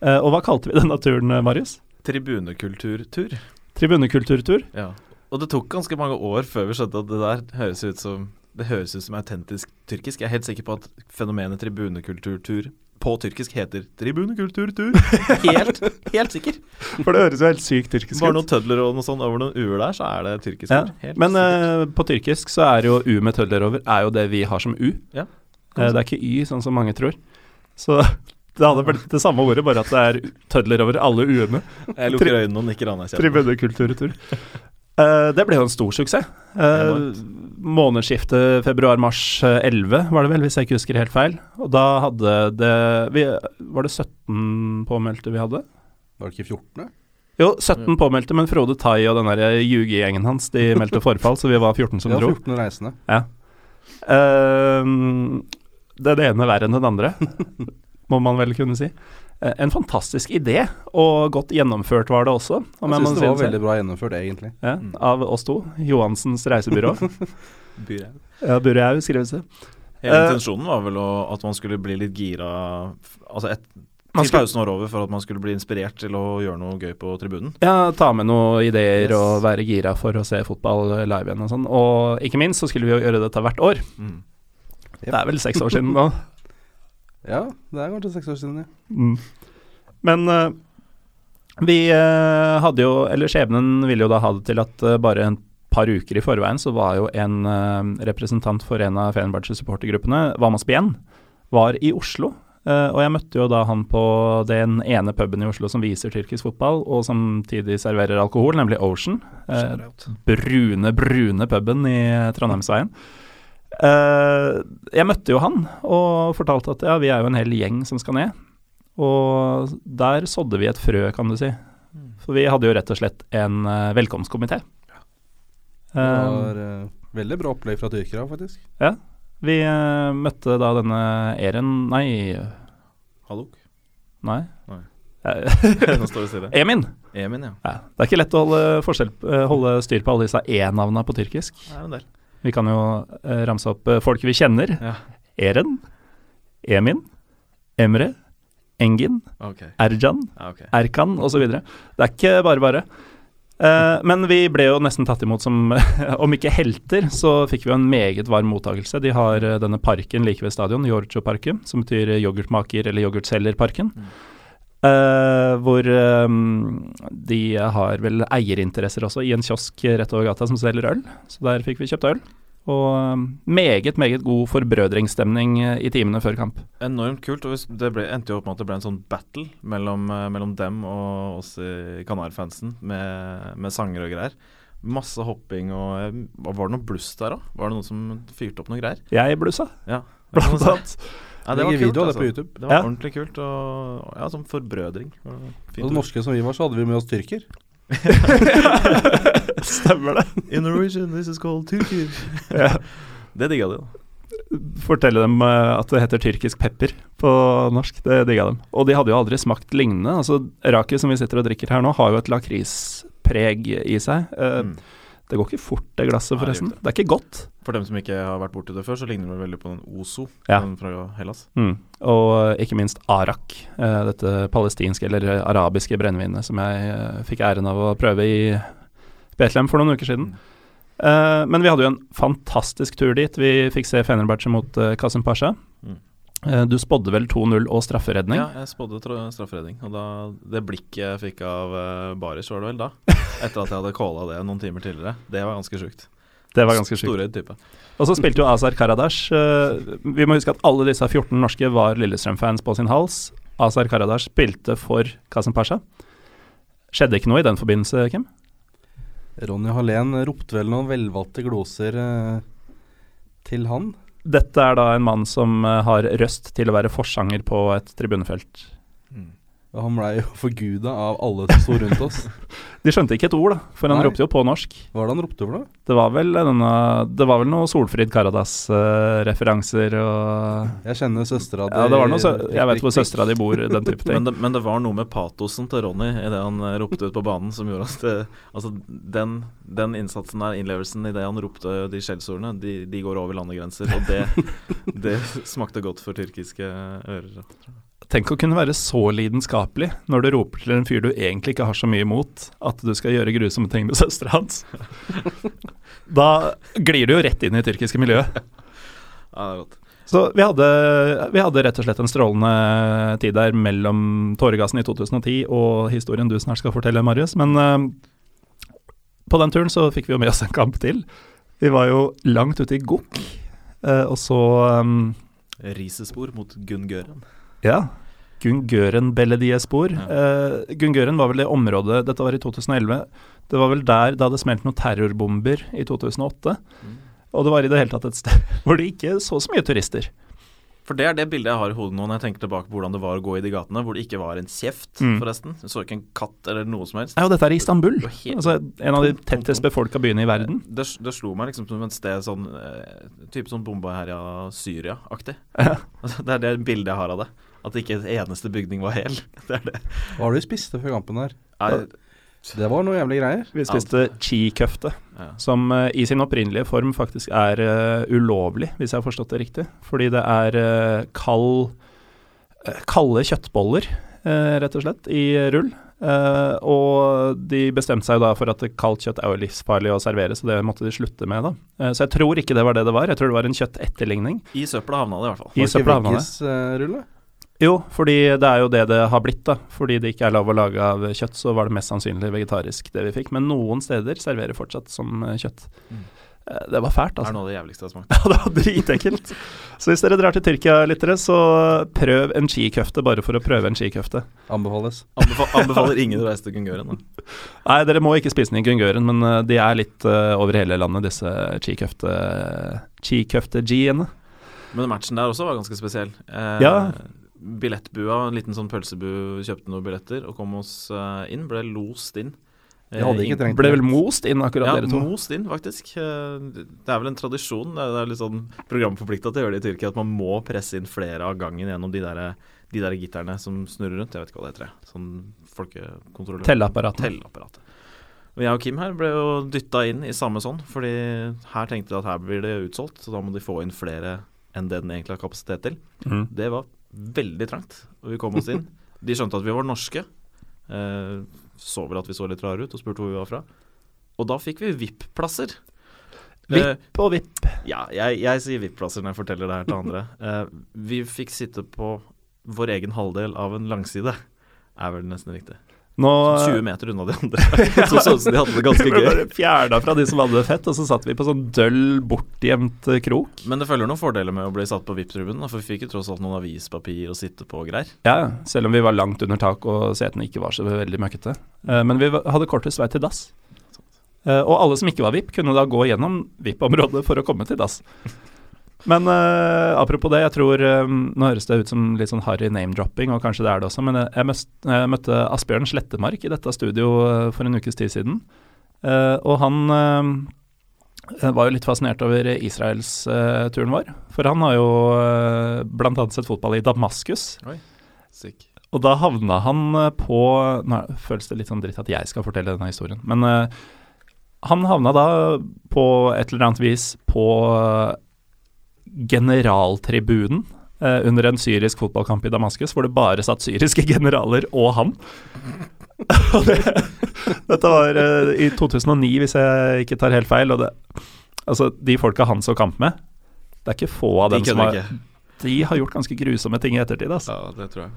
Eh, og hva kalte vi denne turen, eh, Marius? tribunekulturtur. Tribunekulturtur? Ja. Og det tok ganske mange år før vi skjønte at det der høres ut som Det høres ut som autentisk tyrkisk. Jeg er helt sikker på at fenomenet tribunekulturtur på tyrkisk heter tribunekulturtur. [laughs] Helt, helt sikker. For det høres jo helt sykt tyrkisk ut. Bare noen tødler og noe sånt over noen u-er der, så er det tyrkisk Ja. Helt Men eh, på tyrkisk så er jo U med tødler over er jo det vi har som U. Ja. Uh, det er ikke Y, sånn som mange tror. Så [laughs] det hadde blitt det samme ordet, bare at det er tødler over alle U-ene. Jeg lukker øynene og nikker anerkjennende. Tribunekulturtur. Uh, det ble jo en stor suksess. Uh, månedsskiftet februar-mars eh, 11 var det vel, hvis jeg ikke husker helt feil. Og da hadde det vi, Var det 17 påmeldte vi hadde? Var det ikke 14.? Jo, 17 påmeldte, men Frode Tai og den ljugegjengen hans De [laughs] meldte forfall, så vi var 14 som dro. Ja, 14 reisende. Det er det ene verre enn den andre, [laughs] må man vel kunne si. Eh, en fantastisk idé, og godt gjennomført var det også. Om Jeg syns det var veldig bra gjennomført, egentlig. Ja, av oss to. Johansens reisebyrå. [laughs] Byr ja, Burøyhaug skrives det. Hele uh, intensjonen var vel å, at man skulle bli litt gira Altså et, til skulle- pausen var over, for at man skulle bli inspirert til å gjøre noe gøy på tribunen. Ja, ta med noen ideer Yes. og være gira for å se fotball live igjen og sånn. Og ikke minst så skulle vi jo gjøre dette hvert år. Mm. Det er vel seks år siden nå. Ja, det er kanskje seks år siden, ja. Mm. Men uh, vi uh, hadde jo Eller skjebnen ville jo da ha det til at uh, bare en par uker i forveien så var jo en representant for en av Fenerbahçe supportergruppene, Vamas Bien, var i Oslo. Og jeg møtte jo da han på den ene puben i Oslo som viser tyrkisk fotball, og samtidig serverer alkohol, nemlig Ocean. Brune, brune puben i Trondheimsveien. Eh, jeg møtte jo han og fortalte at ja, vi er jo en hel gjeng som skal ned. Og der sådde vi et frø, kan du si. For vi hadde jo rett og slett en uh, velkomstkomité. Det Eh, var eh, veldig bra opplegg fra tyrkere, faktisk. vi eh, møtte da denne Eren Nei, Hallok nei. Nei. Eh, [laughs] Nå står det stille. Emin. Emin, ja. Ja, det er ikke lett å holde, eh, holde styr på alle disse e-navna på tyrkisk. Er en del. Vi kan jo eh, ramse opp eh, folk vi kjenner. Ja. Eren, Emin, Emre, Engin, okay. Erjan, okay. ok. Erkan osv. Det er ikke bare bare. Eh, men vi ble jo nesten tatt imot som, [laughs] om ikke helter, så fikk vi jo en meget varm mottakelse. De har eh, denne parken like ved stadion, Giorgio-parken, som betyr yoghurtmaker- eller yoghurtselgerparken. Eh, hvor um, de har vel eierinteresser også, i en kiosk rett over gata som selger øl. Så der fikk vi kjøpt øl. Og um, meget, meget god forbrødringsstemning eh, i timene før kamp. Enormt kult. og Det ble, endte jo opp med at det ble en sånn battle mellom, eh, mellom dem og oss i Kanarfansen, med, med sanger og greier. Masse hopping og Var det noe bluss der òg? Var det noen som fyrte opp noe greier? Jeg blussa, Ja. blant annet. Ja, det var kult, video det altså. på YouTube. Det var Ja. ordentlig kult. Og ja, som forbrødring. Fint Og norske som vi var, så hadde vi med oss tyrker. [laughs] Stemmer det. In Norwegian, this is called tyrker. Ja. Det digga de, da. Fortelle dem eh, at det heter tyrkisk pepper på norsk. Det digga dem. Og de hadde jo aldri smakt lignende. Altså, Raki som vi sitter og drikker her nå, har jo et lakrispreg i seg. Eh, Mm. Det går ikke fort, det glasset, Nei, det forresten. det. Det er ikke godt. For dem som ikke har vært borti det før, så ligner det veldig på den Ozo Ja. den fra Hellas. Mm. Og eh, ikke minst arak, eh, dette palestinske eller eh, arabiske brennevinet som jeg fikk æren av å prøve i Betlehem for noen uker siden. Eh, men vi hadde jo en fantastisk tur dit. Vi fikk se Fenerbahçe mot Kasim Pasha. Mm. Eh, du spådde vel 2-0 og strafferedning? Ja, jeg spådde strafferedning. Og da, det blikket jeg fikk av Baris Barish, var det vel da? [laughs] Etter at jeg hadde calla det noen timer tidligere. Det var ganske sjukt. Det var ganske sjukt. Storøyd type. Og så spilte jo Azar Karadash. eh, vi må huske at alle disse 14 norske var Lillestrøm-fans på sin hals. Azar Karadash spilte for Kasim Pasha. Skjedde ikke noe i den forbindelse, Kim? Ronny Hallén ropte vel noen velvalgte gloser eh, til han. Dette er da en mann som eh, har røst til å være forsanger på et tribunefelt. Og han blei jo forguda av alle som sto rundt oss. [laughs] De skjønte ikke et ord, da, for han Nei. ropte jo på norsk. Hva var det han ropte for da? Det var vel, denne, det var vel noe Solfrid Karadas-referanser og Jeg kjenner søstera di Ja, det var noe sø Jeg vet hvor søstera di bor, den type [laughs] ting. Men det, men det var noe med patosen til Ronny i det han eh, ropte ut på banen som gjorde at det, Altså, den, den innsatsen der, innlevelsen i det han ropte de skjellsordene, de, de går over landegrenser. Og det, [laughs] det smakte godt for tyrkiske ører. Tenk å kunne være så lidenskapelig når du roper til en fyr du egentlig ikke har så mye imot, at du skal gjøre grusomme ting med søstera hans. [laughs] Da glir du jo rett inn i det tyrkiske miljøet. Ja, det er godt. Så vi hadde, vi hadde rett og slett en strålende tid der mellom tåregassen i 2010 og historien du snart skal fortelle, Marius. Men uh, på den turen så fikk vi jo med oss en kamp til. Vi var jo langt ute i Gokk, uh, og så um, Risespor mot Gunn Gøren. Ja. Gungøren Belediespor. Ja. Uh, Gungøren var vel det området Dette var i 2011. Det var vel der det hadde smelt noen terrorbomber i 2008. Mm. Og det var i det hele tatt et sted [laughs] hvor det ikke så så mye turister. For det er det bildet jeg har i hodet nå når jeg tenker tilbake på hvordan det var å gå i de gatene, hvor det ikke var en kjeft, Mm. forresten. Du så ikke en katt eller noe som helst. Nei, og dette er i Istanbul. Altså En av de tettest befolka byene i verden. Det, det slo meg liksom som et sted sånn eh, Type sånn bombeherja Syria-aktig. Ja. [laughs] Altså, det er det bildet jeg har av det. At ikke en eneste bygning var hel. [laughs] Det er det. Hva har det spist spiste før kampen her? Nei, Det var noe jævlig greier. Vi spiste chi-køfte, ja. som uh, i sin opprinnelige form faktisk er uh, ulovlig, hvis jeg har forstått det riktig. Fordi det er uh, kald kalde kjøttboller, eh, rett og slett, i rull. Eh, og de bestemte seg jo da for at kaldt kjøtt er jo livsfarlig å servere, så det måtte de slutte med, da. Så jeg tror ikke det var det det var, jeg tror det var en kjøttetterligning. I søpla havna det i hvert fall. I søpla havna det. Jo, fordi det er jo det det har blitt, da. Fordi det ikke er lov å lage av kjøtt, så var det mest sannsynlig vegetarisk det vi fikk. Men noen steder serverer fortsatt som eh, kjøtt. Mm. Eh, Det var fælt, Det er altså. noe av det jævligste jeg har smakt. [laughs] Ja, det var dritekkelt. Så hvis dere drar til Tyrkia, lyttere, så prøv en skikøfte bare for å prøve en skikøfte. Anbefales. Anbefa [laughs] anbefaler ingen å reise til Gungøren. da. Nei, dere må ikke spise den i Gungøren, men eh, de er litt uh, over hele landet, disse skikøfte... Skikøfte-G-ene. Men matchen der også var ganske spesiell. Eh, Ja. Billettbua, en liten sånn pølsebu, kjøpte noen billetter og kom oss eh, inn. Ble lost inn. Jeg hadde ikke trengt Ble vel most inn, akkurat Ja, dere to. Ja, most inn, faktisk. Eh, Det er vel en tradisjon. Det er, er litt sånn programforplikta til å gjøre det i Tyrkia, at man må presse inn flere av gangen gjennom de der, de der gitterne som snurrer rundt. Jeg vet ikke hva det heter. Sånn folkekontroller Telleapparatet. Telleapparatet. Og jeg og Kim her ble jo dytta inn i samme sånn, fordi her tenkte de at her blir det utsolgt, så da må de få inn flere enn det den egentlig har kapasitet til. Mm. Det var veldig trangt, og vi kom oss inn. [laughs] De skjønte at vi var norske. Eh, så vel at vi så litt rare ut, og spurte hvor vi var fra. Og da fikk vi VIP-plasser. VIP og og vipp. ja, jeg, jeg sier VIP-plasser når jeg forteller det her til andre. [laughs] Eh, vi fikk sitte på vår egen halvdel av en langside, er vel nesten riktig. Nå 20 meter unna de andre. Så så ut som de hadde det ganske [laughs] gøy. fjerna fra de som hadde det fett, og så satt vi på sånn døll, bortgjemt eh, krok. Men det følger noen fordeler med å bli satt på VIP-tribunen, for vi fikk jo tross alt noen avispapir å sitte på og greier. Ja, selv om vi var langt under tak og setene ikke var så veldig møkkete. Eh, men vi hadde kortest vei til dass. Eh, og alle som ikke var VIP, kunne da gå gjennom VIP-området for å komme til dass. Men uh, apropos det, jeg tror um, Nå høres det ut som litt sånn harry name-dropping, og kanskje det er det også, men jeg, jeg, møst, jeg møtte Asbjørn Slettemark i dette studio eh, for en ukes tid siden. Uh, og han uh, var jo litt fascinert over Israels-turen vår. For han har jo uh, bl.a. sett fotball i Damaskus. Sick. Og da havna han eh, på Nå føles det litt sånn dritt at jeg skal fortelle denne historien, men eh, han havna da på et eller annet vis på eh, generaltribunen eh, under en syrisk fotballkamp i Damaskus, hvor det bare satt syriske [laughs] generaler og han. [laughs] Det, dette var eh, i 2009, hvis jeg ikke tar helt feil. Og det, altså, de folka han så kamp med, det er ikke få av De dem som har ikke. De har gjort ganske grusomme ting i ettertid. Altså. Ja, det tror jeg.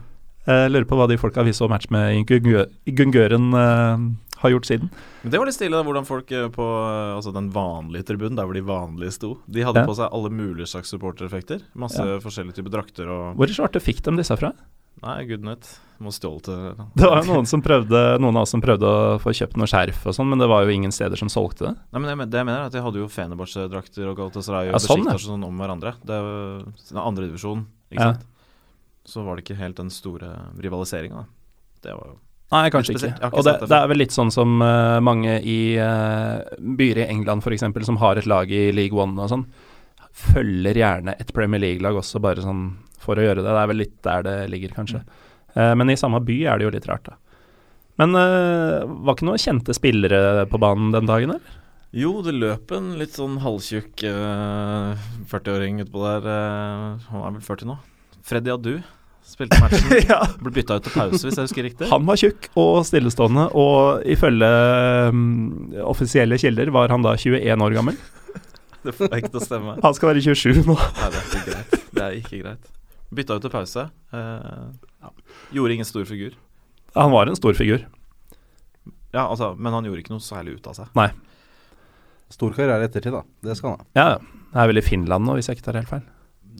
Jeg lurer på hva de folka vi så match med i Gungø- i Gungøren eh, har gjort siden. Men det var litt stilig, da, hvordan folk eh, på eh, altså den vanlige tribunen, der hvor de vanlige sto, de hadde Ja. på seg alle mulige slags supportereffekter. Masse Ja. forskjellige typer drakter og Hvor i svarte fikk de disse fra? Nei, gudnøtt. Må stjålet det. [laughs] Det var jo noen, som prøvde, noen av oss som prøvde å få kjøpt noe skjerf og sånn, men det var jo ingen steder som solgte det. Nei, men det jeg mener er at De hadde jo Fenerbahçe-drakter og Galatasaray og Ja, sånn, ja. Sånn om hverandre. Det er jo den andre divisjon, ikke Ja. sant. Så var det ikke helt den store rivaliseringa. Det var jo Nei, kanskje ikke. ikke Og det, det er vel litt sånn som uh, mange i uh, byer i England f.eks., som har et lag i League One og sånn, følger gjerne et Premier League-lag også, bare sånn for å gjøre det. Det er vel litt der det ligger, kanskje. Eh, men i samme by er det jo litt rart, da. Men var ikke noen kjente spillere på banen den dagen, eller? Jo, det løp en litt sånn halvtjukk eh, 40-åring utpå der. han er vel 40 nå. Freddy Adu spilte matchen. [laughs] ja. Ble bytta ut til pause, hvis jeg husker riktig. Han var tjukk og stillestående, og ifølge um, offisielle kilder var han da 21 år gammel. [laughs] Det får ikke til å stemme. Han skal være 27 nå. Nei, det er ikke greit. Det er ikke greit. Bytta ut til pause. eh, gjorde ingen stor figur. Han var en stor figur. Ja, altså, men han gjorde ikke noe særlig ut av seg. Nei. Stor karriere i ettertid, da. Det skal han ha. Ja, ja. Det er vel i Finland nå, hvis jeg ikke tar helt feil.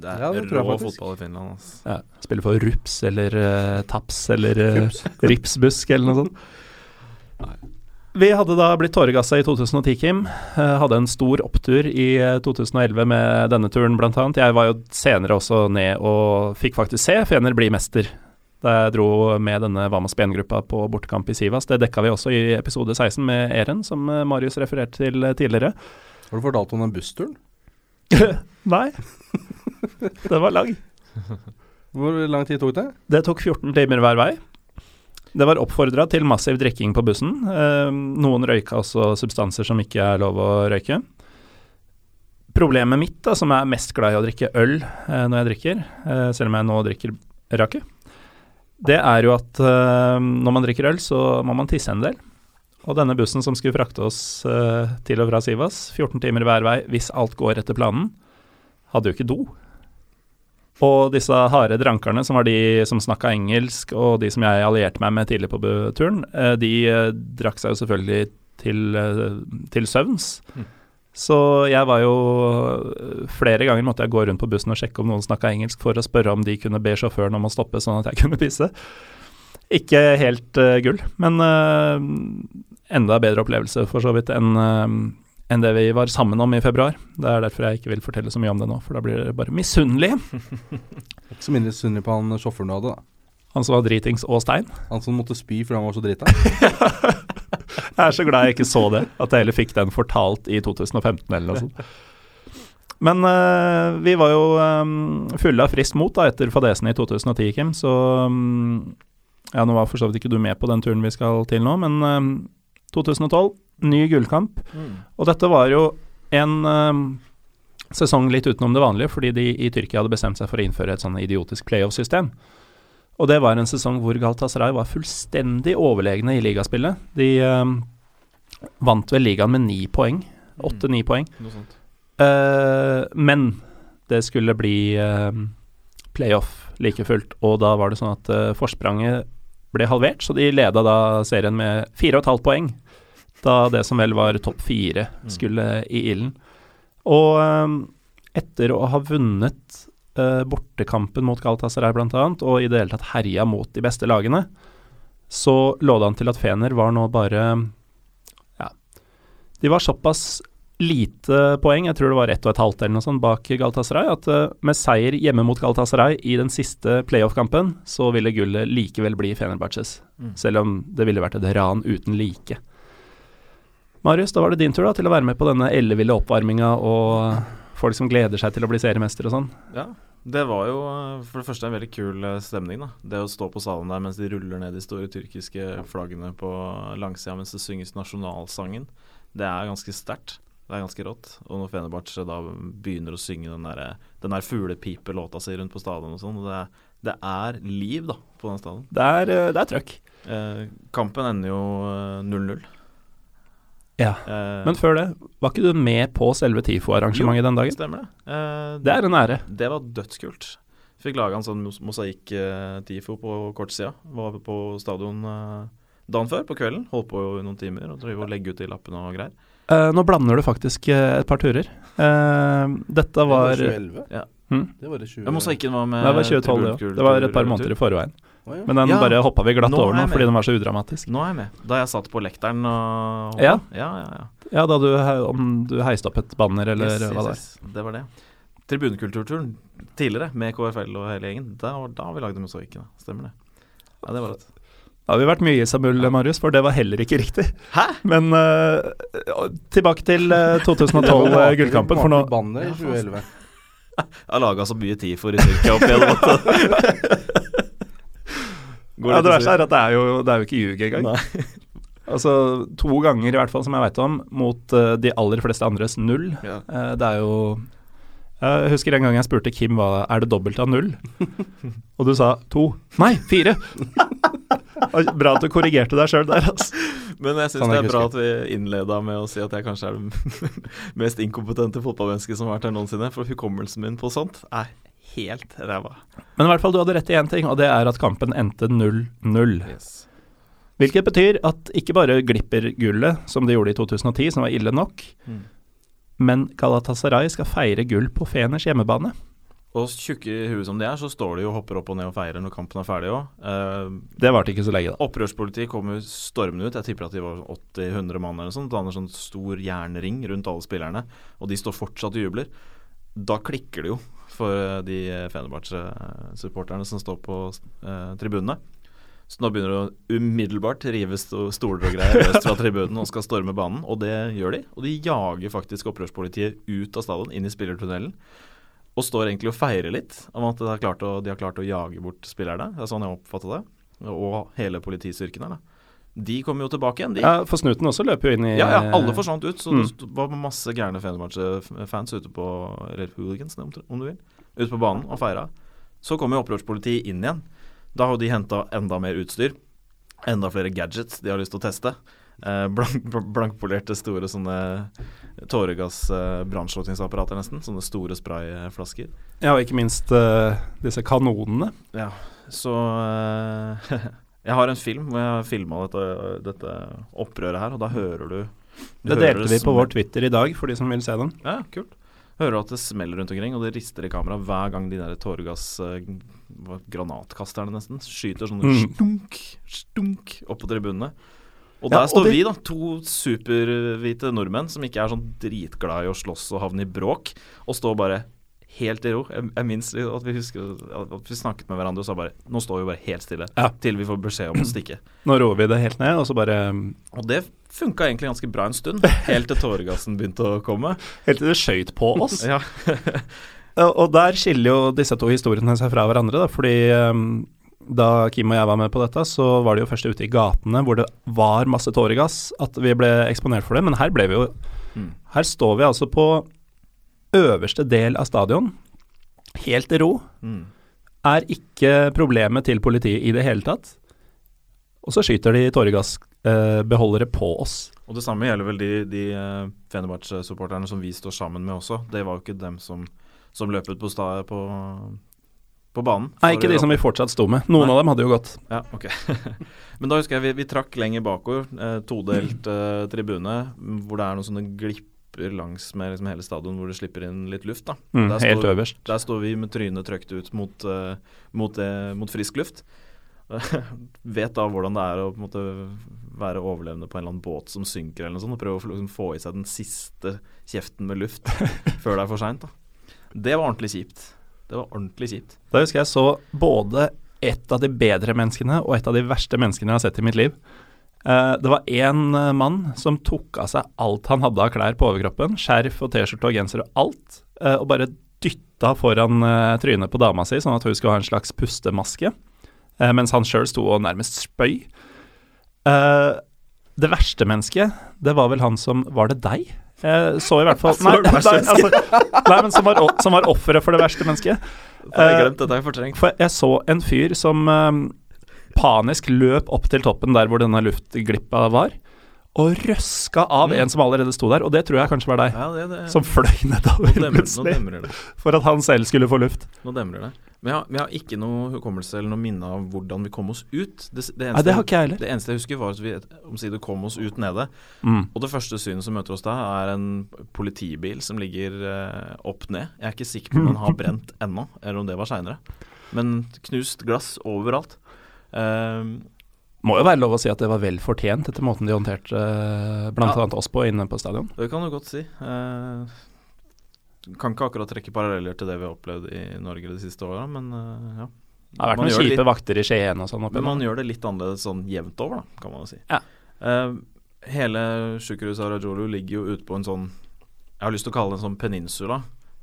Det er Ja, det rå fotball i Finland. Altså. Ja. Spiller for Rups eller uh, Taps eller uh, [laughs] Ripsbusk eller noe sånt. Vi hadde da blitt tåregassa i 2010, Kim. Eh, hadde en stor opptur i eh, 2011 med denne turen, blant annet. Jeg var jo senere også ned og fikk faktisk se Fener bli mester. Da jeg dro med denne Vamas-ben-gruppa på bortekamp i Sivas. Det dekka vi også i episode 16 med Eren, som Marius refererte til tidligere. Har du fortalt om den bussturen? [laughs] Nei. [laughs] Den var lang. Hvor lang tid tok det? Det tok 14 timer hver vei. Det var oppfordra til massiv drikking på bussen. Eh, noen røyka også substanser som ikke er lov å røyke. Problemet mitt, da, som er mest glad i å drikke øl eh, når jeg drikker, eh, selv om jeg nå drikker rake, det er jo at eh, når man drikker øl, så må man tisse en del. Og denne bussen som skulle frakte oss eh, til og fra Sivas, 14 timer hver vei, hvis alt går etter planen, hadde jo ikke do. Og disse harde drankerne, som var de som snakka engelsk, og de som jeg allierte meg med tidlig på turen, eh, de eh, drakk seg jo selvfølgelig til, eh, til søvns. Så jeg var jo Flere ganger måtte jeg gå rundt på bussen og sjekke om noen snakka engelsk, for å spørre om de kunne be sjåføren om å stoppe, sånn at jeg [laughs] kunne pisse. Ikke helt uh, gull, men uh, enda bedre opplevelse for så vidt enn eh, enn det vi var sammen om i februar. Det er derfor jeg ikke vil fortelle så mye om det nå, for da blir dere bare misunnelige. [laughs] Ikke så mindre misunnelig på han sjåføren du hadde, da. Han som var dritings og stein. Han som måtte spy fordi han var så drita. [laughs] Jeg er så glad jeg ikke så det, at jeg heller fikk den fortalt i 2015 eller noe sånt. Men eh, vi var jo eh, fulle av friskt mot da, etter fadesen i 2010, Kim, så mm, Ja, nå var for så vidt ikke du med på den turen vi skal til nå, men eh, 2012, ny gullkamp. Og dette var jo en eh, sesong litt utenom det vanlige, fordi de i Tyrkia hadde bestemt seg for å innføre et sånn idiotisk playoff-system. Og det var en sesong hvor Galatasaray var fullstendig overlegne i ligaspillet. De eh, vant vel ligaen med ni poeng. Åtte-ni poeng. Noe sånt. Eh, men det skulle bli uh, playoff like fullt, og da var det sånn at uh, forspranget ble halvert, så de leda da serien med fire og et halvt poeng, da det som vel var topp fire skulle i ilden. Og eh, etter å ha vunnet eh, bortekampen mot Galatasaray bl.a., og i det hele tatt herja mot de beste lagene, så lå det an til at Fener var nå bare Ja, de var såpass lite poeng, jeg tror det var ett og et halvt eller noe sånt bak Galatasaray, at eh, med seier hjemme mot Galatasaray i den siste playoff-kampen, så ville gullet likevel bli Fenerbahçes. Mm. Selv om det ville vært et ran uten like. Marius, da var det din tur da til å være med på denne elleville oppvarminga og folk som gleder seg til å bli seriemester og sånn. Ja, det var jo eh, for det første en veldig kul eh, stemning. da Det å stå på salen der mens de ruller ned de store tyrkiske flaggene på langsida mens det synges nasjonalsangen, det er ganske sterkt. Det er ganske rått. Og når Fenerbahçe da begynner å synge den der, den der fuglepipelåta si rundt på stadion og sånn, det, det er liv da på den stadion. Det er, eh, det er trøkk. Eh, kampen ender jo eh, 0-0. Ja. Uh, Men før det, var ikke du med på selve TIFO-arrangementet den dagen? Stemmer det. Uh, Det er en ære. Det var dødskult. Fikk laga en sånn mos- mosaikk-tifo på kortsida. Var på stadion eh, dagen før, på kvelden. Holdt på i noen timer og drev og legge ut de lappene og greier. Uh, nå blander du faktisk eh, et par turer. Eh, dette var Det var 2011. Ja. Hmm? Det var det 20... Ja, mosaikken var med Det var 2012, det òg. Det var et par måneder i forveien. Å, ja. Men den Ja, bare hoppa vi glatt nå er over nå, fordi den var så udramatisk. Nå er jeg med. Da jeg satt på lekteren og Ja. ja, ja, ja. Ja, da du, om du heiste opp et banner, eller Yes, hva det yes, yes. Det var det. Tribunekulturturen tidligere, med KFL og hele gjengen, da, var- da vi lagde mosaikkene. Stemmer det. Ja, det var det. Da har vi vært mye i Samuel, Marius, for det var heller ikke riktig. Hæ? Men uh, tilbake til eh, 2012 Det var eh, gullkampen, for nå banner i 2011. [laughs] Jeg har laga så mye tid for i Tyrkia opp igjen. [laughs] Går Ja, det verste er at det er jo, det er jo ikke ljug engang. [laughs] Altså to ganger i hvert fall som jeg veit om, mot uh, de aller fleste andres null. Ja. Uh, det er jo Jeg husker en gang jeg spurte Kim hva er det dobbelt av null, [laughs] og du sa to. Nei, fire! [laughs] Bra at du korrigerte deg sjøl der, altså. Men jeg syns Sånn det er bra at vi innleda med å si at jeg kanskje er det mest inkompetente fotballmennesket som har vært her noensinne. For hukommelsen min på sånt er helt ræva. Men i hvert fall, du hadde rett i én ting, og det er at kampen endte 0-0. Yes. Hvilket betyr at ikke bare glipper gullet, som de gjorde i 2010, som var ille nok, Mm. men Galatasaray skal feire gull på Feners hjemmebane. Og tjukke i huet som de er, så står de jo og hopper opp og ned og feirer når kampen er ferdig òg. Det varte ikke så lenge, da. Opprørspolitiet kom jo stormende ut. Jeg tipper at de var 80-100 mann eller noe sånt. Danner sånn stor jernring rundt alle spillerne, og de står fortsatt og jubler. Da klikker det jo for eh, de Fenerbahçe-supporterne som står på eh, tribunene. Så nå begynner det å umiddelbart rive stoler og greier løs fra tribunen og skal storme banen, og det gjør de. Og de jager faktisk opprørspolitiet ut av stadion, inn i spillertunnelen. Og står egentlig og feirer litt om at de har klart å, har klart å jage bort spillerne. Det er sånn jeg oppfatter det. Og hele politistyrken her, da. De kommer jo tilbake igjen, de. Ja, For snuten også løper jo inn i Ja, ja, alle forsvant ut. Så Mm. det var masse gærne Fenerbahçe-fans ute på Eller hooligans, om du vil. Ute på banen og feira. Så kommer jo opprørspolitiet inn igjen. Da har jo de henta enda mer utstyr. Enda flere gadgets de har lyst til å teste. Eh, blank, blankpolerte store sånne tåregass-brannslukningsapparater, nesten. Sånne store sprayflasker. Ja, og ikke minst eh, disse kanonene. Ja, så eh, [laughs] Jeg har en film hvor jeg filma dette, dette opprøret her, og da hører du, du Det delte vi på vår Twitter i dag, for de som vil se den. Ja, kult. Hører du at det smeller rundt omkring, og det rister i kamera hver gang de der tåregass... eh, granatkasterne, nesten, skyter sånn Mm. stunk, stunk opp på tribunene. Og Ja, der og står det- vi, da, to superhvite nordmenn som ikke er sånn dritglade i å slåss og havne i bråk, og står bare helt i ro. Jeg, jeg at vi husker at vi snakket med hverandre og sa bare Nå står vi bare helt stille Ja. til vi får beskjed om å stikke. [clears throat] Nå roer vi det helt ned, og så bare Og det funka egentlig ganske bra en stund, [laughs] helt til tåregassen begynte å komme. Helt til det skøyt på oss. [laughs] Ja. [laughs] Og der skiller jo disse to historiene seg fra hverandre, da, fordi um, da Kim og jeg var med på dette, så var det jo først ute i gatene hvor det var masse tåregass at vi ble eksponert for det, men her ble vi jo Mm. Her står vi altså på øverste del av stadion, helt i ro, Mm. er ikke problemet til politiet i det hele tatt. Og så skyter de tåregassbeholdere på oss. Og det samme gjelder vel de, de uh, Fenerbahçe-supporterne som vi står sammen med også. Det var jo ikke dem som, som løp ut på, på, på banen. Nei, ikke de som vi fortsatt sto med. Noen Nei. av dem hadde jo gått. Ja, ok. [laughs] Men da husker jeg vi, vi trakk lenger bakover, eh, todelt eh, tribune, hvor det er noen sånne glipper langs med liksom hele stadion hvor det slipper inn litt luft. da. Mm, Der helt står- øverst. Der står vi med trynet trøkt ut mot, uh, mot, det, mot frisk luft. [laughs] Vet da hvordan det er å måte være overlevende på en eller annen båt som synker eller noe sånt, og prøve å få- liksom, få i seg den siste kjeften med luft [laughs] før det er for seint. Det var ordentlig kjipt. Det var ordentlig kjipt. Da husker jeg så både et av de bedre menneskene og et av de verste menneskene jeg har sett i mitt liv. Eh, det var én eh, mann som tok av seg alt han hadde av klær på overkroppen, skjerf og T-skjorte og genser og alt, eh, og bare dytta foran trynet på dama si, sånn at hun skulle ha en slags pustemaske, mens han sjøl sto og nærmest spøy. Det verste mennesket, det var vel han som Var det deg? Jeg så i hvert fall [laughs] Nei, nei, altså, nei men som var, som var offeret for det verste mennesket. Jeg glemte glemt, dette jeg fortrengt. For jeg så en fyr som panisk løp opp til toppen der hvor denne luftglippa var, og røska av Mm. en som allerede sto der, og det tror jeg kanskje var deg, Ja, det, det, som fløy nedover plutselig, for at han selv skulle få luft. Nå demrer det. Men jeg har, jeg har ikke noe hukommelse eller noe minne av hvordan vi kom oss ut. Det, det, eneste, Nei, det har ikke jeg heller. det eneste jeg husker, var at vi omsider kom oss ut nede. Mm. Og det første synet som møter oss da, er en politibil som ligger eh, opp ned. Jeg er ikke sikker på om den har [laughs] brent ennå, eller om det var seinere. Men knust glass overalt. Ehm, Må jo være lov å si at det var vel fortjent etter måten de håndterte uh, blant Ja. annet oss på inne på stadion. det kan du godt si. Uh, kan ikke akkurat trekke paralleller til det vi har opplevd i Norge de siste åra, men uh, ja. Det har vært Man noen kjipe litt- vakter i Skien og sånn. Men man gjør det litt annerledes sånn jevnt over, da, kan man jo si. Ja. Eh, hele sykehuset Arajolo ligger jo ute på en sånn Jeg har lyst til å kalle det en sånn peninsula.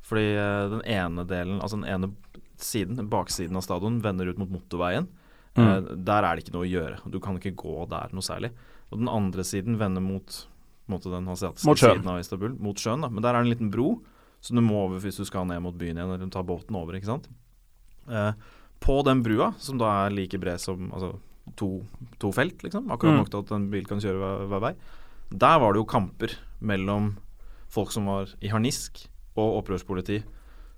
Fordi eh, den ene delen, altså den ene siden, baksiden av stadion, vender ut mot motorveien. Mm. Eh, der er det ikke noe å gjøre. Du kan ikke gå der noe særlig. Og den andre siden vender mot, måte den asiatiske siden av Istanbul. Mot sjøen, da. Men der er det en liten bro som du må over hvis du skal ned mot byen igjen, eller ta båten over, ikke sant. Eh, på den brua, som da er like bred som altså, to, to felt, liksom, akkurat Mm. nok til at en bil kan kjøre hver, hver vei, der var det jo kamper mellom folk som var i harnisk, og opprørspoliti.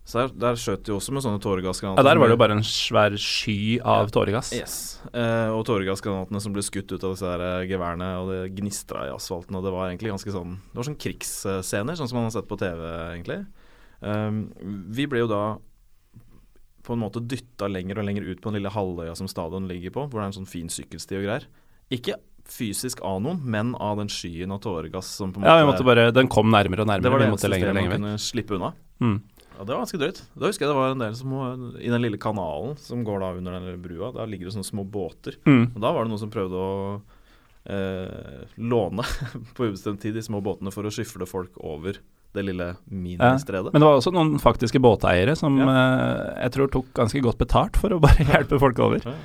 Så der, der skjøt de også med sånne tåregassgranater. Ja, der var det jo bare en svær sky av tåregass. Yes. Eh, og tåregassgranatene som ble skutt ut av disse her eh, geværene, og det gnistra i asfalten, og det var egentlig ganske sånn Det var sånn krigsscener, sånn som man har sett på TV, egentlig. Um, vi ble jo da på en måte dytta lenger og lenger ut på den lille halvøya som stadion ligger på, hvor det er en sånn fin sykkelsti og greier. Ikke fysisk av noen, men av den skyen av tåregass som på en måte Ja, vi måtte bare, Den kom nærmere og nærmere. Det var det eneste lenger stedet man kunne slippe unna. Mm. Ja, Det var ganske drøyt. Da husker jeg det var en del som I den lille kanalen som går da under den lille brua, der ligger det sånne små båter. Mm. Og da var det noen som prøvde å eh, låne [laughs] på ubestemt tid de små båtene for å skyfle folk over det lille ministredet. Men det var også noen faktiske båteiere som eh, jeg tror tok ganske godt betalt for å bare [laughs] hjelpe folk over. Ja.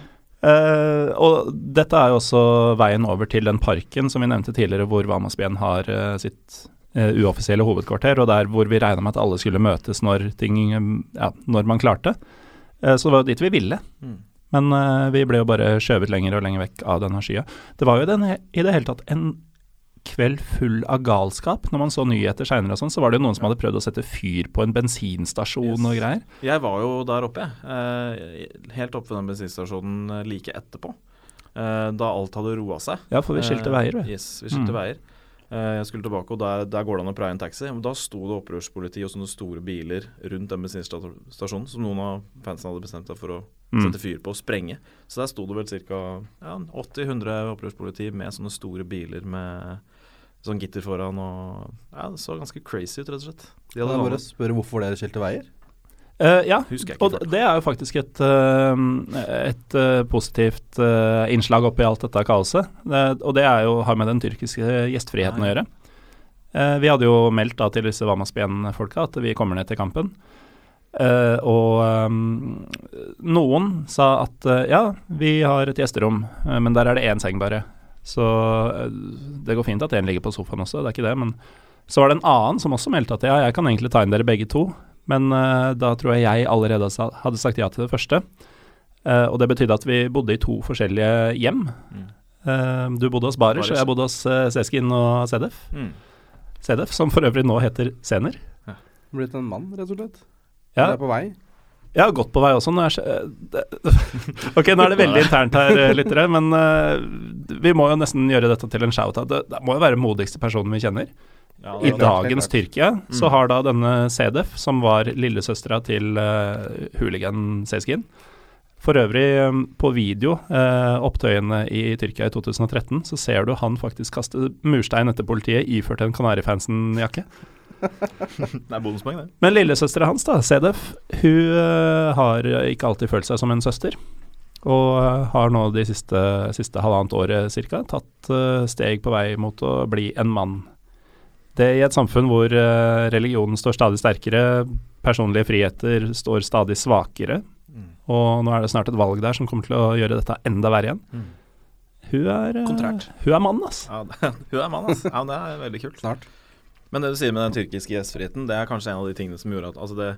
Eh, og dette er jo også veien over til den parken som vi nevnte tidligere, hvor Vamasbien har eh, sitt uoffisielle hovedkvarter, og der hvor vi regna med at alle skulle møtes når ting eh, Ja, når man klarte. Eh, så det var jo dit vi ville. Mm. Men eh, vi ble jo bare skjøvet lenger og lenger vekk av denne skya. Det var jo den, i det hele tatt en kveld full av galskap. Når man så nyheter seinere og sånn, så var det jo noen som hadde prøvd å sette fyr på en bensinstasjon Yes. og greier. Jeg var jo der oppe, jeg. Eh, helt oppe ved den bensinstasjonen eh, like etterpå. Eh, da alt hadde roa seg. Ja, for vi skilte Eh, veier, vi. Yes, vi skilte Mm. veier. Eh, jeg skulle tilbake, og der, der går det an å praie en taxi. Og da sto det opprørspoliti og sånne store biler rundt den bensinstasjonen som noen av fansen hadde bestemt seg for å Mm. sette fyr på og sprenge. Så der sto det vel ca. Ja, 80-100 opprørspoliti med sånne store biler med sånn gitter foran og Ja, det så ganske crazy ut, rett og slett. De hadde jeg bare spørre hvorfor dere skilte veier? Eh, ja, ikke og det er jo faktisk et, eh, et eh, positivt innslag oppi alt dette kaoset. Det, og det er jo, har med den tyrkiske gjestfriheten å Ja, ja. gjøre. Uh, vi hadde jo meldt da til disse Vamasbien-folka at vi kommer ned til kampen. Uh, og um, noen sa at ja, vi har et gjesterom, men der er det én seng bare. Så det går fint at en ligger på sofaen også, det er ikke det, men Så var det en annen som også meldte at ja, jeg kan egentlig ta inn dere begge to, men uh, da tror jeg jeg allerede sa- hadde sagt ja til det første. Uh, og det betydde at vi bodde i to forskjellige hjem. Mm. Uh, du bodde hos Barish, og jeg bodde hos uh, Seskin og Sedef. Mm. Sedef, som for øvrig nå heter Sener. Blitt en mann, rett og slett. Ja, er på vei. jeg har gått på vei også. Nå er [laughs] ok, nå er det veldig internt her, lyttere, men vi må jo nesten gjøre dette til en shout-out. Det, det må jo være modigste personen vi kjenner. Ja, I dagens Tyrkia så Mm. har da denne Sedef, som var lillesøstera til uh, hooligan Seskin For øvrig, um, på video, uh, opptøyene i Tyrkia i 2013, så ser du han faktisk kaste murstein etter politiet iført en Kanarifansen-jakke. [laughs] Det er bonuspoeng, det. Men lillesøstera hans, da, Sedef, hun uh, har ikke alltid følt seg som en søster. Og har nå de siste, siste halvannet året cirka tatt steg på vei mot å bli en mann. Det i et samfunn hvor eh, religionen står stadig sterkere, personlige friheter står stadig svakere, Mm. og nå er det snart et valg der som kommer til å gjøre dette enda verre igjen. Mm. Hun er, eh, Kontrært. hun er mann, ass. Ja, det, [laughs] hun er mann, altså. Ja, det er veldig kult. Snart. Men det du sier med den tyrkiske gjestfriheten, det er kanskje en av de tingene som gjorde at altså det,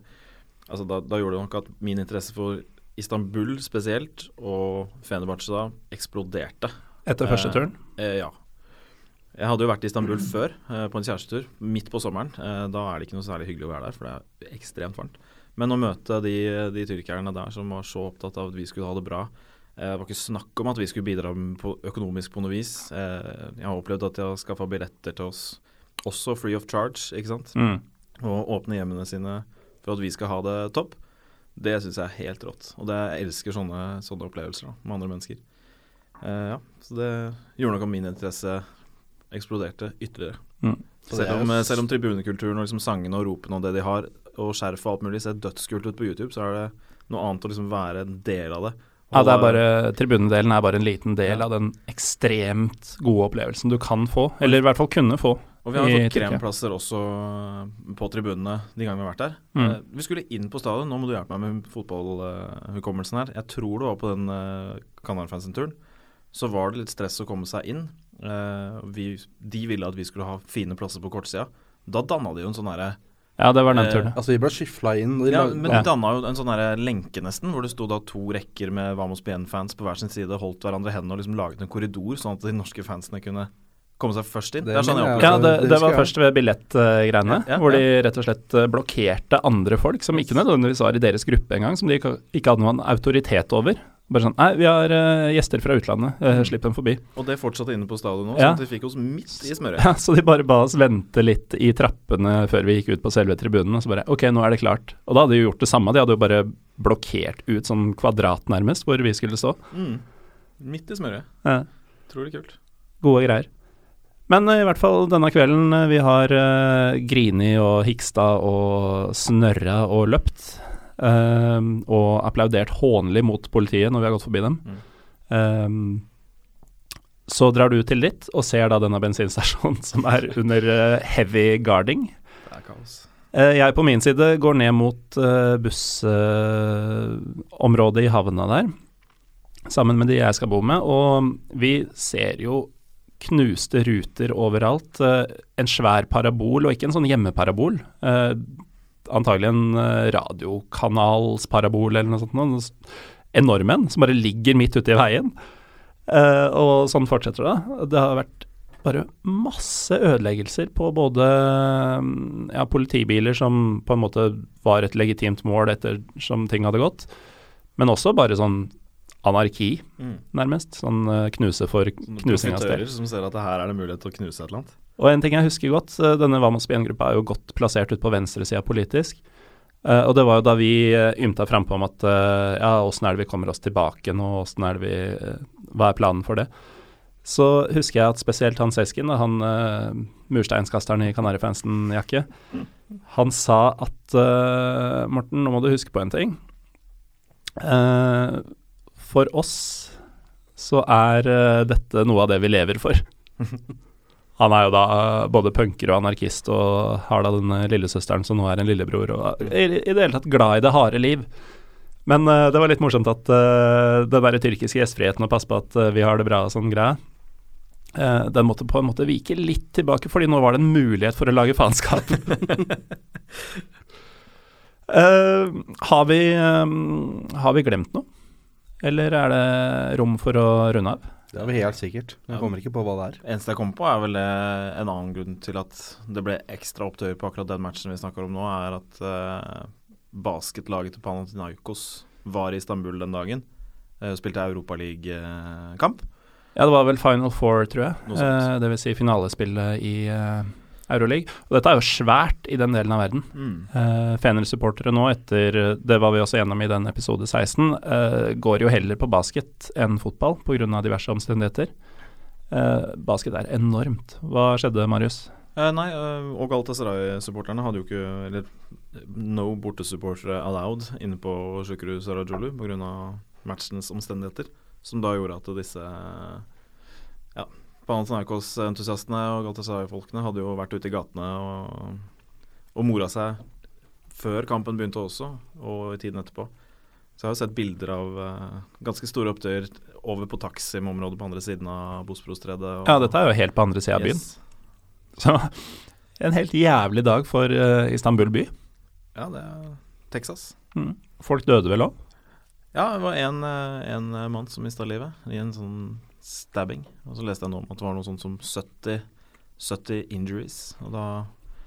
altså da, da gjorde det nok at min interesse for Istanbul spesielt, og Fenerbahçe da, eksploderte. Etter første turn? turen. Eh, ja. Jeg hadde jo vært i Istanbul før, eh, på en kjærestetur, midt på sommeren. Eh, da er det ikke noe særlig hyggelig å være der, for det er ekstremt varmt. Men å møte de, de tyrkerne der som var så opptatt av at vi skulle ha det bra eh, Det var ikke snakk om at vi skulle bidra på, økonomisk på noe vis. Jeg har opplevd at de har skaffa billetter til oss, også free of charge, ikke sant. Mm. Og åpne hjemmene sine for at vi skal ha det topp. Det syns jeg er helt rått. Og det, jeg elsker sånne, sånne opplevelser da, med andre mennesker. Uh, ja, så det gjorde nok om min interesse eksploderte ytterligere. Mm. Selv om, eh, selv om tribunekulturen og liksom sangene og ropene og det de har, og skjerf og alt mulig ser dødskult ut på YouTube, så er det noe annet å liksom være en del av det. Ja, det er bare, Tribunedelen er bare en liten del Ja. av den ekstremt gode opplevelsen du kan få, eller i hvert fall kunne få. Og vi har fått kremplasser også eh, på tribunene de gangene vi har vært der. Mm. Eh, vi skulle inn på stadion, nå må du hjelpe meg med fotballhukommelsen her. Jeg tror det var på den uh, Kanarifansen-turen. Så var det litt stress å komme seg inn. Eh, vi, de ville at vi skulle ha fine plasser på kortsida. Da danna de jo en sånn herre Ja, det var den Eh, turen. Altså, vi ble skifla inn. de Ja, men de danna jo en sånn herre lenke nesten, hvor det sto da to rekker med Vamos Bien-fans på hver sin side, holdt hverandre i hendene og liksom laget en korridor, sånn at de norske fansene kunne komme seg først inn. Det Det, er sånn jeg mener opplever Ja, det, det var først ved billettgreiene, Ja, ja, hvor de rett og slett eh, blokkerte andre folk som ikke nødvendigvis var i deres gruppe engang, som de ikke, ikke hadde noen autoritet over. Bare sånn Nei, vi har uh, gjester fra utlandet, uh, slipp dem forbi. Og det fortsatte inne på stadion nå, Ja. sånn at de fikk oss midt i smøret. Ja, Så de bare ba oss vente litt i trappene før vi gikk ut på selve tribunen, og så bare Ok, nå er det klart. Og da hadde de gjort det samme, de hadde jo bare blokkert ut sånn kvadrat nærmest, hvor vi skulle stå. Mm. Midt i smøret. Ja. Tror det er kult. Gode greier. Men eh, i hvert fall denne kvelden, vi har uh, Grini og Hikstad og snørra og løpt. Eh, og applaudert hånlig mot politiet når vi har gått forbi dem. Eh, så drar du til ditt og ser da denne bensinstasjonen som er under uh, heavy guarding. Det er kaos. Uh, jeg på min side går ned mot uh, bussområdet i havna der, sammen med de jeg skal bo med, og vi ser jo knuste ruter overalt. en svær parabol, og ikke en sånn hjemmeparabol. Uh, antagelig en uh, radiokanalsparabol eller noe sånt. Noe enorm en, som bare ligger midt ute i veien. Uh, og sånn fortsetter det. Det har vært bare masse ødeleggelser på både mm, ja, politibiler som på en måte var et legitimt mål ettersom ting hadde gått, men også bare sånn anarki, Mm. nærmest. Sånn eh, knuse for knusing av sted. profitører som ser at det her er det mulighet til å knuse et eller annet. Og en ting jeg husker godt, eh, denne Vamos Bien-gruppa er jo godt plassert ut på venstresida politisk. Eh, og det var jo da vi uh, ymta frampå om at eh, ja, åssen er det vi kommer oss tilbake nå, åssen er det vi eh, Hva er planen for det? Så husker jeg at spesielt han Seskin, han uh, mursteinskasteren i Kanarifansen-jakke, han sa at uh, Morten, nå må du huske på en ting. Uh, for oss så er uh, dette noe av det vi lever for. [laughs] Han er jo da eh, både punker og anarkist og har da denne lillesøsteren som nå er en lillebror, og i, det hele tatt glad i det harde liv. Men uh, det var litt morsomt at uh, den der tyrkiske gjestfriheten og passe på at uh, vi har det bra og sånn greie, den måtte på en måte vike litt tilbake, fordi nå var det en mulighet for å lage faenskap. [laughs] Har, vi, har vi glemt noe? Eller er det rom for å runde av? Det er vel helt sikkert. Jeg kommer ikke på hva det er. Eneste jeg kommer på, er vel det, en annen grunn til at det ble ekstra opptøyer på akkurat den matchen vi snakker om nå, er at uh, basketlaget til Panathinaikos var i Istanbul den dagen. Uh, spilte europaligakamp. Ja, det var vel Final Four, tror jeg. Eh, det vil si finalespillet i uh, Euroleague. Og dette er jo svært i den delen av verden. Mm. Uh, Fener-supportere nå, etter det var vi også gjennom i den episode 16, uh, går jo heller på basket enn fotball pga. diverse omstendigheter. Uh, basket er enormt. Hva skjedde, Marius? Nei, og Galatasaray-supporterne hadde jo ikke Eller no bortesupportere allowed inne på Sjukru Sarajulu pga. matchens omstendigheter, som da gjorde at disse ja, Panathinaikos-entusiastene og Galatasaray-folkene hadde jo vært ute i gatene og, og mora seg før kampen begynte også, og i tiden etterpå. Så jeg har jo sett bilder av uh, ganske store opptøyer over på Taksim-området på andre siden av Bosporostredet. Ja, dette er jo helt på andre sida av byen. Så en helt jævlig dag for uh, Istanbul by. Ja, det er Texas. Mm. Folk døde vel òg? Ja, det var en, eh, en mann som mista livet i en sånn stabbing. Og så leste jeg nå om at det var noe sånt som 70, 70 injuries. Og da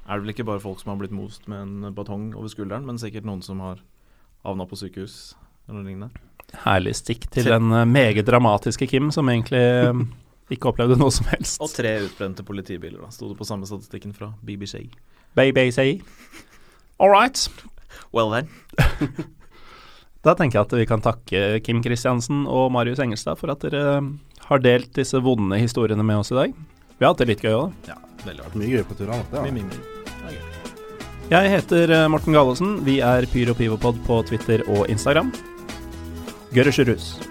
er det vel ikke bare folk som har blitt most med en batong over skulderen, men sikkert noen som har havna på sykehus eller noe lignende. Herlig stikk til den eh, meget dramatiske Kim, som egentlig eh, ikke opplevde noe som helst. Og tre utbrente politibiler, da. Sto det på samme statistikken fra BBC. BBC. All right. Well then. [laughs] da tenker jeg at vi kan takke Kim Kristiansen og Marius Engelstad for at dere har delt disse vonde historiene med oss i dag. Vi har hatt det litt gøy òg. Ja, veldig vært mye gøy på turen. Ja. Mye, mye, Jeg heter eh, Morten Gallosen. Vi er Pyro Pivopod på Twitter og Instagram. Görüşürüz.